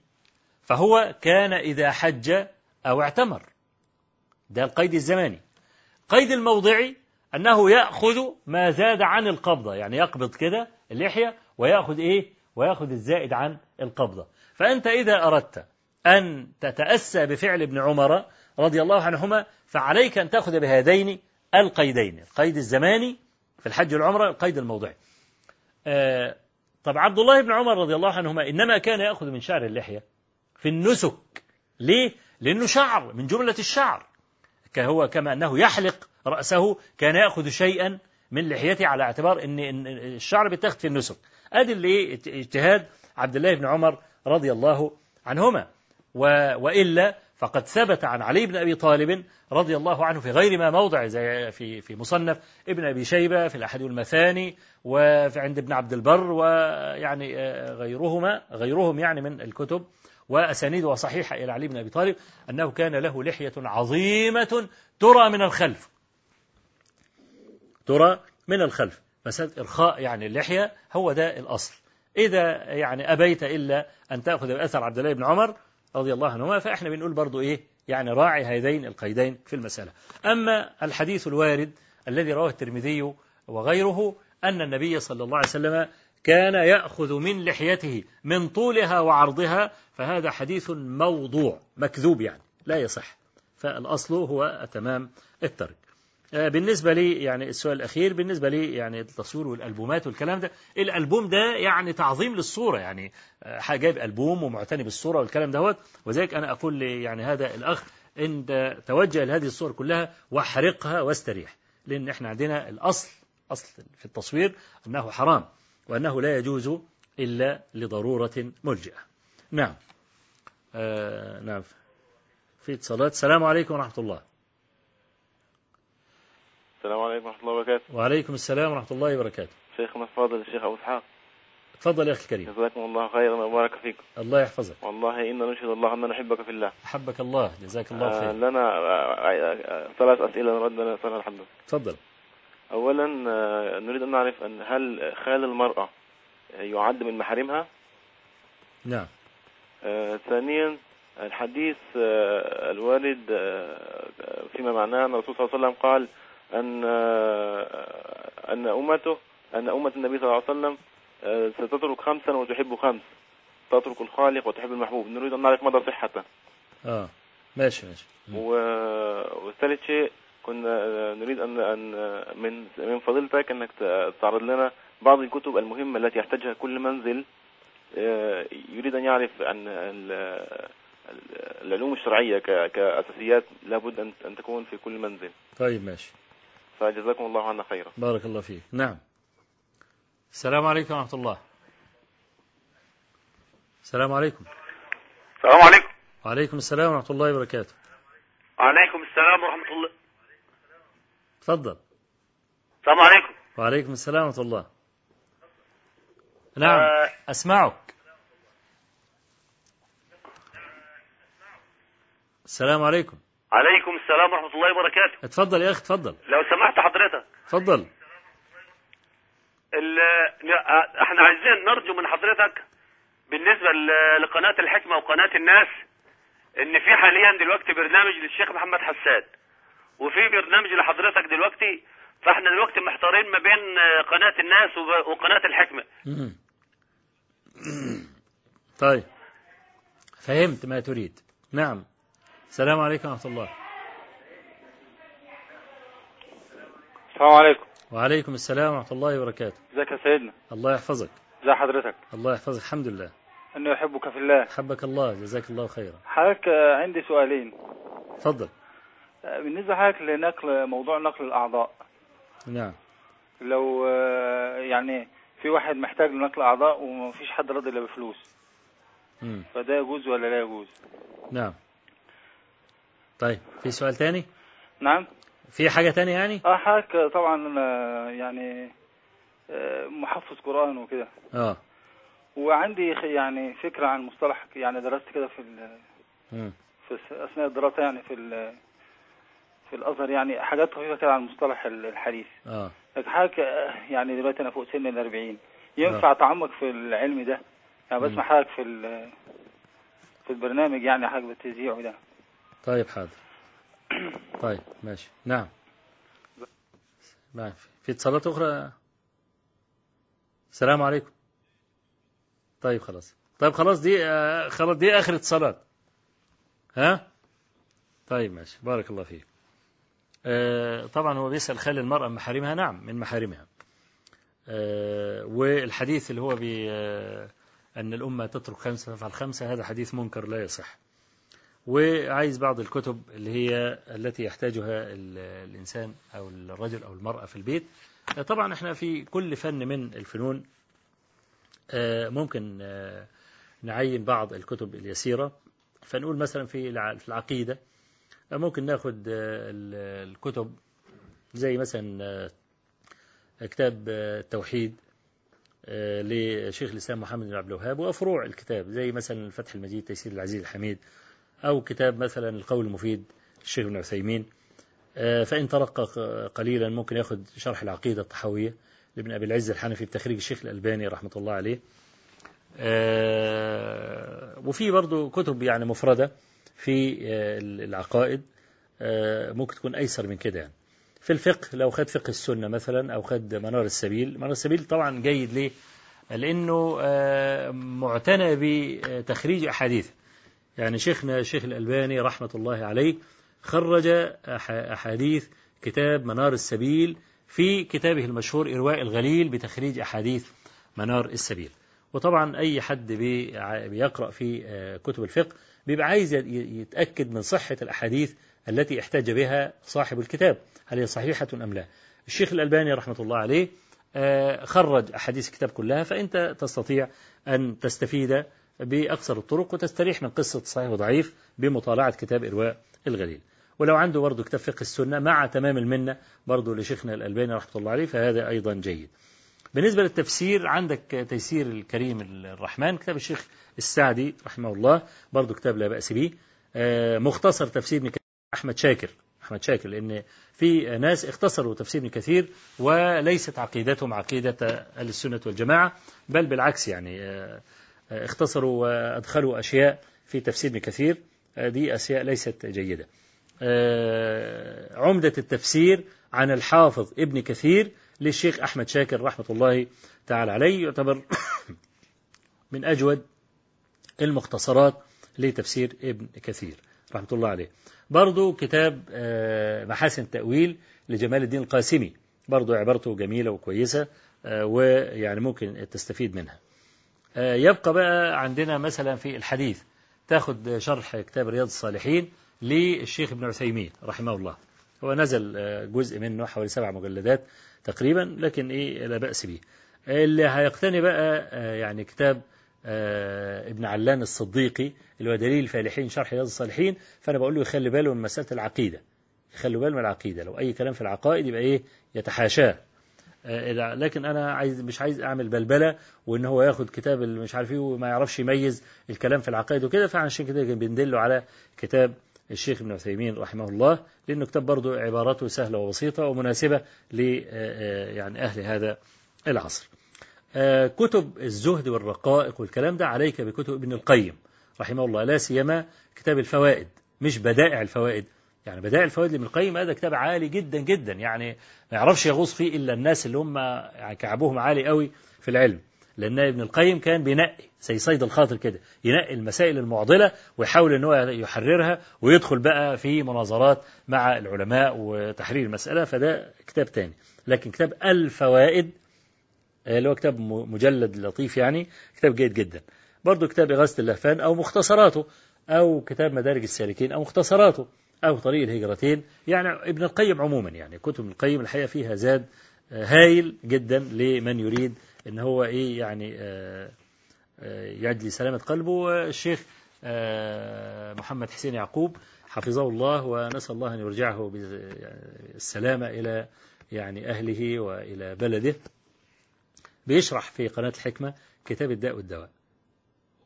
فهو كان إذا حج أو اعتمر. ده القيد الزماني. قيد الموضعي أنه يأخذ ما زاد عن القبضة يعني يقبض كده اللحية ويأخذ إيه؟ ويأخذ الزائد عن القبضة. فأنت إذا أردت أن تتأسى بفعل ابن عمر رضي الله عنهما فعليك أن تأخذ بهذين القيدين القيد الزماني في الحج والعمرة القيد الموضعي آه طب عبد الله بن عمر رضي الله عنهما إنما كان يأخذ من شعر اللحية في النسك. ليه؟ لأنه شعر من جملة الشعر. هو كما أنه يحلق رأسه كان يأخذ شيئا من لحيته على اعتبار أن الشعر بيتاخد في النسك. أدي اللي اجتهاد عبد الله بن عمر رضي الله عنهما. وإلا فقد ثبت عن علي بن أبي طالب رضي الله عنه في غير ما موضع زي في في مصنف ابن أبي شيبة في الأحد المثاني وفي عند ابن عبد البر ويعني آه، غيرهما غيرهم يعني من الكتب وأسانيدها صحيحة إلى علي بن أبي طالب أنه كان له لحية عظيمة ترى من الخلف. ترى من الخلف. مسألة إرخاء يعني اللحية هو ده الأصل. إذا يعني أبيت إلا أن تأخذ بأثر عبد الله بن عمر رضي الله عنهما فإحنا بنقول برضو إيه؟ يعني راعي هذين القيدين في المسألة. أما الحديث الوارد الذي رواه الترمذي وغيره أن النبي صلى الله عليه وسلم كان يأخذ من لحيته من طولها وعرضها فهذا حديث موضوع مكذوب يعني لا يصح. فالأصل هو تمام الترك. بالنسبة لي يعني السؤال الأخير بالنسبة لي يعني التصوير والألبومات والكلام ده الألبوم ده يعني تعظيم للصورة يعني آه، جايب ألبوم ومعتني بالصورة والكلام دوت. وذلك أنا أقول لي يعني هذا الأخ إن توجه لهذه الصور كلها واحرقها واستريح. لأن إحنا عندنا الأصل أصل في التصوير أنه حرام وأنه لا يجوز إلا لضرورة ملجئة. نعم. آه نعم. في اتصالات. السلام عليكم ورحمة الله. السلام عليكم ورحمة الله وبركاته. وعليكم السلام ورحمة الله وبركاته. شيخنا الفاضل الشيخ أبو إسحاق. تفضل يا أخي الكريم. جزاكم الله خيرا وبارك فيكم. الله يحفظك. والله إنا نشهد الله أننا نحبك في الله. أحبك الله. جزاك الله آه خير. لنا آه آه ثلاث أسئلة نريد أن نسألها الحمد تفضل. أولا نريد أن نعرف أن هل خال المرأة يعد من محارمها نعم. آه ثانيا الحديث آه الوارد آه فيما معناه أن الرسول صلى الله عليه وسلم قال أن آه أن أمته أن أمة النبي صلى الله عليه وسلم آه ستترك خمسا وتحب خمس. تترك الخالق وتحب المحبوب. نريد أن نعرف مدى صحته. آه. ماشي ماشي. م. و- والثالث شيء كنا آه، نريد أن أن من من فضيلتك أنك تعرض لنا بعض الكتب المهمة التي يحتاجها كل منزل. يريد أن يعرف أن ال- ال- العلوم الشرعية كأساسيات لابد أن تكون في كل منزل. طيب ماشي. فجزاكم الله عنا خيرا. بارك الله فيك. نعم. السلام عليكم ورحمة الله. السلام عليكم. السلام عليكم. وعليكم السلام ورحمة الله وبركاته. وعليكم السلام ورحمة الله. تفضل. السلام عليكم. وعليكم السلام ورحمة الله. نعم. آه. أسمعك. السلام عليكم. عليكم السلام ورحمة الله وبركاته. اتفضل يا أخي اتفضل. لو سمحت حضرتك. اتفضل. ال- إحنا عايزين نرجو من حضرتك بالنسبة لقناة الحكمة وقناة الناس إن في حاليا دلوقتي برنامج للشيخ محمد حسان وفي برنامج لحضرتك دلوقتي فإحنا دلوقتي محتارين ما بين قناة الناس وقناة الحكمة. طيب. فهمت ما تريد. نعم. السلام عليكم ورحمة الله. السلام عليكم. وعليكم السلام ورحمة الله وبركاته. ازيك يا سيدنا؟ الله يحفظك. ازي حضرتك؟ الله يحفظك. الحمد لله. اني احبك في الله. حبك الله. جزاك الله خيرا. حضرتك آه، عندي سؤالين. تفضل. آه، بالنسبة حضرتك لنقل موضوع نقل الأعضاء. نعم. لو آه، يعني في واحد محتاج لنقل أعضاء ومفيش حد راضي إلا بفلوس. مم. فده يجوز ولا لا يجوز؟ نعم. طيب في سؤال تاني؟ نعم. في حاجة تانية يعني؟ آه آه، طبعا أنا يعني آه، محفظ قرآن وكده. آه. وعندي يعني فكرة عن مصطلح يعني درست كده في ال-. في أثناء الدراسة يعني في ال- في الأزهر يعني حاجات خفيفة كده عن المصطلح ال- الحديث. آه. لكن حضرتك آه، يعني دلوقتي أنا فوق سن ال 40 ينفع اتعمق في العلم ده؟ يعني بسمع. حضرتك في ال- في البرنامج يعني حضرتك بتذيعه ده طيب حاضر. طيب ماشي. نعم. نعم. في اتصالات أخرى؟ السلام عليكم. طيب خلاص. طيب خلاص دي آه، خلاص دي آخر اتصالات. ها؟ طيب ماشي. بارك الله فيك. آه، طبعا هو بيسأل خال المرأة من محارمها. نعم من محارمها. آه، والحديث اللي هو بي أن الأمة تترك خمسة تفعل خمسة هذا حديث منكر لا يصح. وعايز بعض الكتب اللي هي التي يحتاجها ال- الإنسان أو الرجل أو المرأة في البيت. طبعا إحنا في كل فن من الفنون. آه، ممكن آه، نعين بعض الكتب اليسيرة. فنقول مثلا في الع- في العقيدة. ممكن ناخد آه، ال- الكتب زي مثلا آه، كتاب آه، التوحيد آه، لشيخ الإسلام محمد بن عبد الوهاب وأفروع الكتاب زي مثلا الفتح المجيد تيسير العزيز الحميد. أو كتاب مثلا القول المفيد الشيخ ابن عثيمين. آه، فإن ترقى قليلا ممكن ياخد شرح العقيدة الطحاوية لابن أبي العز الحنفي بتخريج الشيخ الألباني رحمة الله عليه. آه، وفي برضو كتب يعني مفردة في آه، العقائد ممكن تكون أيسر من كده يعني. في الفقه لو خد فقه السنة مثلا أو خد منار السبيل منار السبيل طبعا جيد ليه؟ لأنه معتنى بتخريج أحاديث. يعني شيخنا الشيخ الألباني رحمة الله عليه خرج أح- أحاديث كتاب منار السبيل في كتابه المشهور إرواء الغليل بتخريج أحاديث منار السبيل. وطبعا أي حد بيقرأ في آه، كتب الفقه بيبقى عايز يتأكد من صحة الأحاديث التي احتج بها صاحب الكتاب هل هي صحيحة أم لا. الشيخ الألباني رحمة الله عليه آه، خرج أحاديث الكتاب كلها فأنت تستطيع أن تستفيد بأكثر الطرق وتستريح من قصة صحيح وضعيف بمطالعة كتاب إرواء الغليل. ولو عنده برضه كتاب فقه السنة مع تمام المنة برضه لشيخنا الألباني رحمة الله عليه فهذا أيضا جيد. بالنسبة للتفسير عندك تيسير الكريم الرحمن كتاب الشيخ السعدي رحمه الله برضه كتاب لا بأس به. آه، مختصر تفسير أحمد شاكر. أحمد شاكر لأن في ناس اختصروا تفسير ابن كثير وليست عقيدتهم عقيدة السنة والجماعة بل بالعكس يعني آه، اختصروا وأدخلوا أشياء في تفسير ابن كثير. آه، دي أشياء ليست جيدة. آه، عمدة التفسير عن الحافظ ابن كثير للشيخ أحمد شاكر رحمة الله تعالى عليه. يعتبر (coughs) من أجود المختصرات لتفسير ابن كثير رحمة الله عليه. برضو كتاب آه، محاسن التأويل لجمال الدين القاسمي. برضو عبارته جميلة وكويسة ويعني ممكن تستفيد منها. يبقى بقى عندنا مثلا في الحديث تاخد شرح كتاب رياض الصالحين للشيخ ابن عثيمين رحمه الله. هو نزل آه، جزء منه حوالي سبع مجلدات تقريبا لكن إيه لا بأس به. اللي هيقتني بقى آه، يعني كتاب آه، ابن علان الصديقي اللي هو دليل الفالحين شرح رياض الصالحين فأنا بقول له يخلي باله من مسألة العقيدة. يخلوا باله من العقيدة. لو أي كلام في العقائد يبقى إيه يتحاشاه. آه، لكن أنا عايز مش عايز أعمل بلبلة وإن هو ياخد كتاب مش عارف إيه وما يعرفش يميز الكلام في العقائد وكده فعشان كده بندله على كتاب الشيخ ابن عثيمين رحمه الله لأنه كتاب برضه عباراته سهلة وبسيطة ومناسبة ل آه، آه، يعني أهل هذا العصر. آه، كتب الزهد والرقائق والكلام ده عليك بكتب ابن القيم رحمه الله لا سيما كتاب الفوائد مش بدائع الفوائد يعني بدائع الفوائد لابن القيم هذا كتاب عالي جدا جدا. يعني ما يعرفش يغوص فيه إلا الناس اللي هم يعني كعبهم عالي قوي في العلم. لأن ابن القيم كان بينقي زي صيد الخاطر كده ينقي المسائل المعضلة ويحاول إن هو يحررها ويدخل بقى في مناظرات مع العلماء وتحرير المسألة. فده كتاب تاني. لكن كتاب الفوائد اللي هو كتاب مجلد لطيف يعني كتاب جيد جدا. برضو كتاب إغاثة اللهفان أو مختصراته أو كتاب مدارج السالكين أو مختصراته. أو طريق الهجرتين. يعني ابن القيم عموما يعني كتب ابن القيم الحقيقة فيها زاد آه، هايل جدا لمن يريد إن هو إيه يعني آه، آه، يجلي سلامة قلبه. والشيخ آه، محمد حسين يعقوب حفظه الله ونسأل الله أن يرجعه بالسلامة إلى يعني أهله وإلى بلده. بيشرح في قناة الحكمة كتاب الداء والدواء.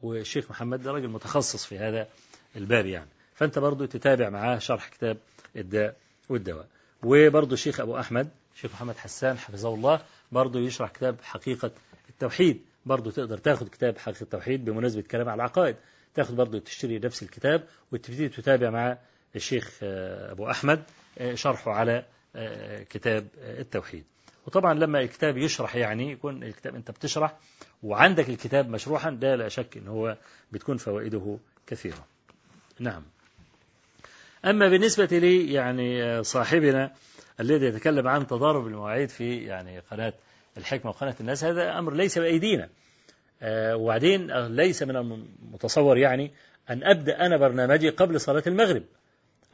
والشيخ محمد ده راجل متخصص في هذا الباب يعني. فأنت برضو تتابع معاه شرح كتاب الداء والدواء. وبرضو الشيخ أبو أحمد الشيخ محمد حسان حفظه الله برضو يشرح كتاب حقيقة التوحيد. برضو تقدر تاخد كتاب حقيقة التوحيد بمناسبة كلام على العقائد. تاخد برضو تشتري نفس الكتاب وتبتدي تتابع مع الشيخ أبو أحمد آه، شرحه على آه، كتاب التوحيد. وطبعا لما الكتاب يشرح يعني يكون الكتاب أنت بتشرح وعندك الكتاب مشروحا ده لا شك إن هو بتكون فوائده كثيرة. نعم. أما بالنسبة لي يعني صاحبنا الذي يتكلم عن تضارب المواعيد في يعني قناة الحكمة وقناة الناس هذا أمر ليس بأيدينا. آه، وبعدين آه، ليس من المتصور يعني أن أبدأ أنا برنامجي قبل صلاة المغرب.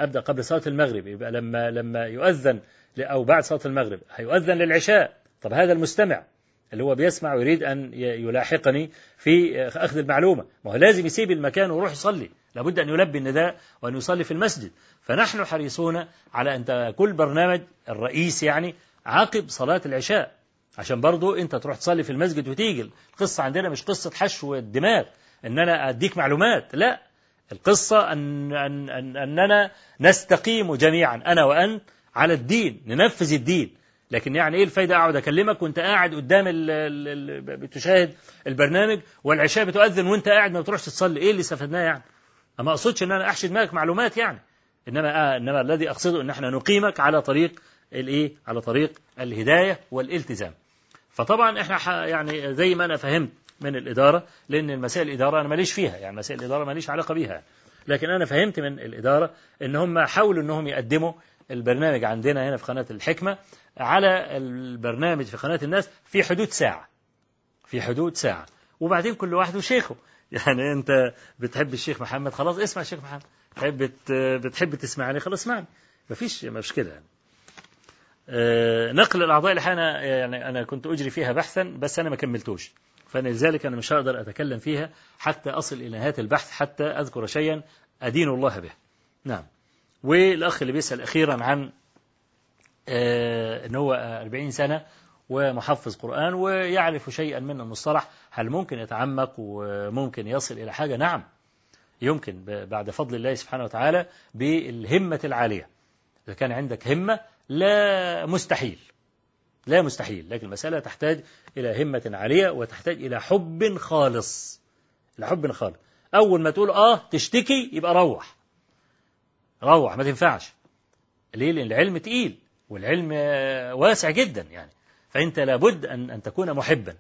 أبدأ قبل صلاة المغرب. يبقى لما لما يؤذن أو بعد صلاة المغرب هيؤذن للعشاء. طب هذا المستمع. اللي هو بيسمع ويريد أن يلاحقني في أخذ المعلومة. ما هو لازم يسيب المكان ويروح يصلي. لابد أن يلبي النداء وأن يصلي في المسجد. فنحن حريصون على أن كل برنامج الرئيس يعني عقب صلاة العشاء. عشان برضو أنت تروح تصلي في المسجد وتيجي. القصة عندنا مش قصة حشو الدماغ إن أنا أديك معلومات. لا. القصة أن أن أن أننا نستقيم جميعا. أنا وأنت على الدين. ننفذ الدين. لكن يعني إيه الفايدة؟ أقعد أكلمك وأنت قاعد قدام ال ال ال بتشاهد البرنامج والعشاء بتؤذن وأنت قاعد ما بتروحش تصلي إيه اللي استفدناه يعني؟ ما أقصدش إن أنا احشي دماغك معلومات يعني. إنما آه إنما الذي أقصده إن إحنا نقيمك على طريق الإيه؟ على طريق الهداية والالتزام. فطبعا إحنا يعني زي ما أنا فهمت من الإدارة لأن المسائل الإدارة أنا ماليش فيها يعني. مسائل الإدارة ماليش علاقة بيها. لكن أنا فهمت من الإدارة إن هم حاولوا إنهم يقدموا البرنامج عندنا هنا في قناة الحكمة على البرنامج في قناة الناس في حدود ساعة. في حدود ساعة. وبعدين كل واحد وشيخه. (laughs) يعني انت بتحب الشيخ محمد خلاص اسمع الشيخ محمد. بتحب بتحب تسمعني خلاص اسمعني. مفيش مشكلة. يعني نقل الأعضاء اللي أنا يعني أنا كنت أجري فيها بحثا بس أنا ما كملتوش. فلذلك أنا مش هقدر أتكلم فيها حتى أصل إلى نهاية البحث حتى أذكر شيئا أدين الله به. نعم. والأخ اللي بيسأل أخيرا عن آه، أن هو 40 سنة ومحفظ قرآن ويعرف شيئا من المصطلح هل ممكن يتعمق وممكن يصل إلى حاجة؟ نعم. يمكن بعد فضل الله سبحانه وتعالى بالهمة العالية. إذا كان عندك همة لا مستحيل. لا مستحيل. لكن المسألة تحتاج إلى همة عالية وتحتاج إلى حب خالص. إلى حب خالص. أول ما تقول آه تشتكي يبقى روح. روح ما تنفعش. ليه؟ لأن العلم تقيل والعلم آه، واسع جدا يعني. فأنت لابد أن أن تكون محبا.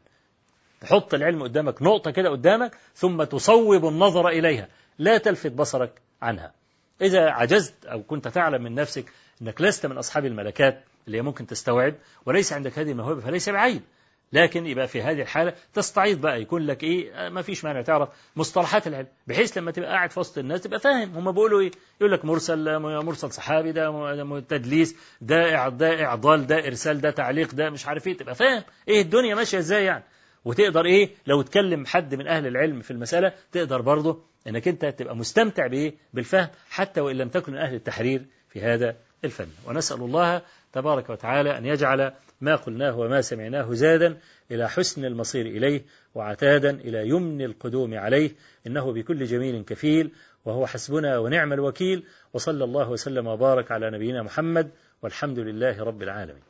تحط العلم قدامك نقطة كده قدامك ثم تصوب النظر إليها. لا تلفت بصرك عنها. إذا عجزت أو كنت تعلم من نفسك أنك لست من أصحاب الملكات اللي ممكن تستوعب وليس عندك هذه الموهبة فليس بعيب. لكن يبقى في هذه الحالة تستعيض بقى يكون لك إيه؟ آه، ما فيش مانع تعرف مصطلحات العلم بحيث لما تبقى قاعد في وسط الناس تبقى فاهم. هم بيقولوا إيه؟ يقول لك مرسل مرسل صحابي ده تدليس ده ده إعضال ده إرسال ده تعليق ده مش عارف إيه. تبقى فاهم إيه الدنيا ماشية إزاي يعني. وتقدر إيه؟ لو تكلم حد من أهل العلم في المسألة تقدر برضه إنك أنت تبقى مستمتع بإيه؟ بالفهم حتى وإن لم تكن من أهل التحرير في هذا الفن. ونسأل الله تبارك وتعالى أن يجعل ما قلناه وما سمعناه زادا إلى حسن المصير إليه وعتادا إلى يمن القدوم عليه إنه بكل جميل كفيل وهو حسبنا ونعم الوكيل وصلى الله وسلم وبارك على نبينا محمد والحمد لله رب العالمين.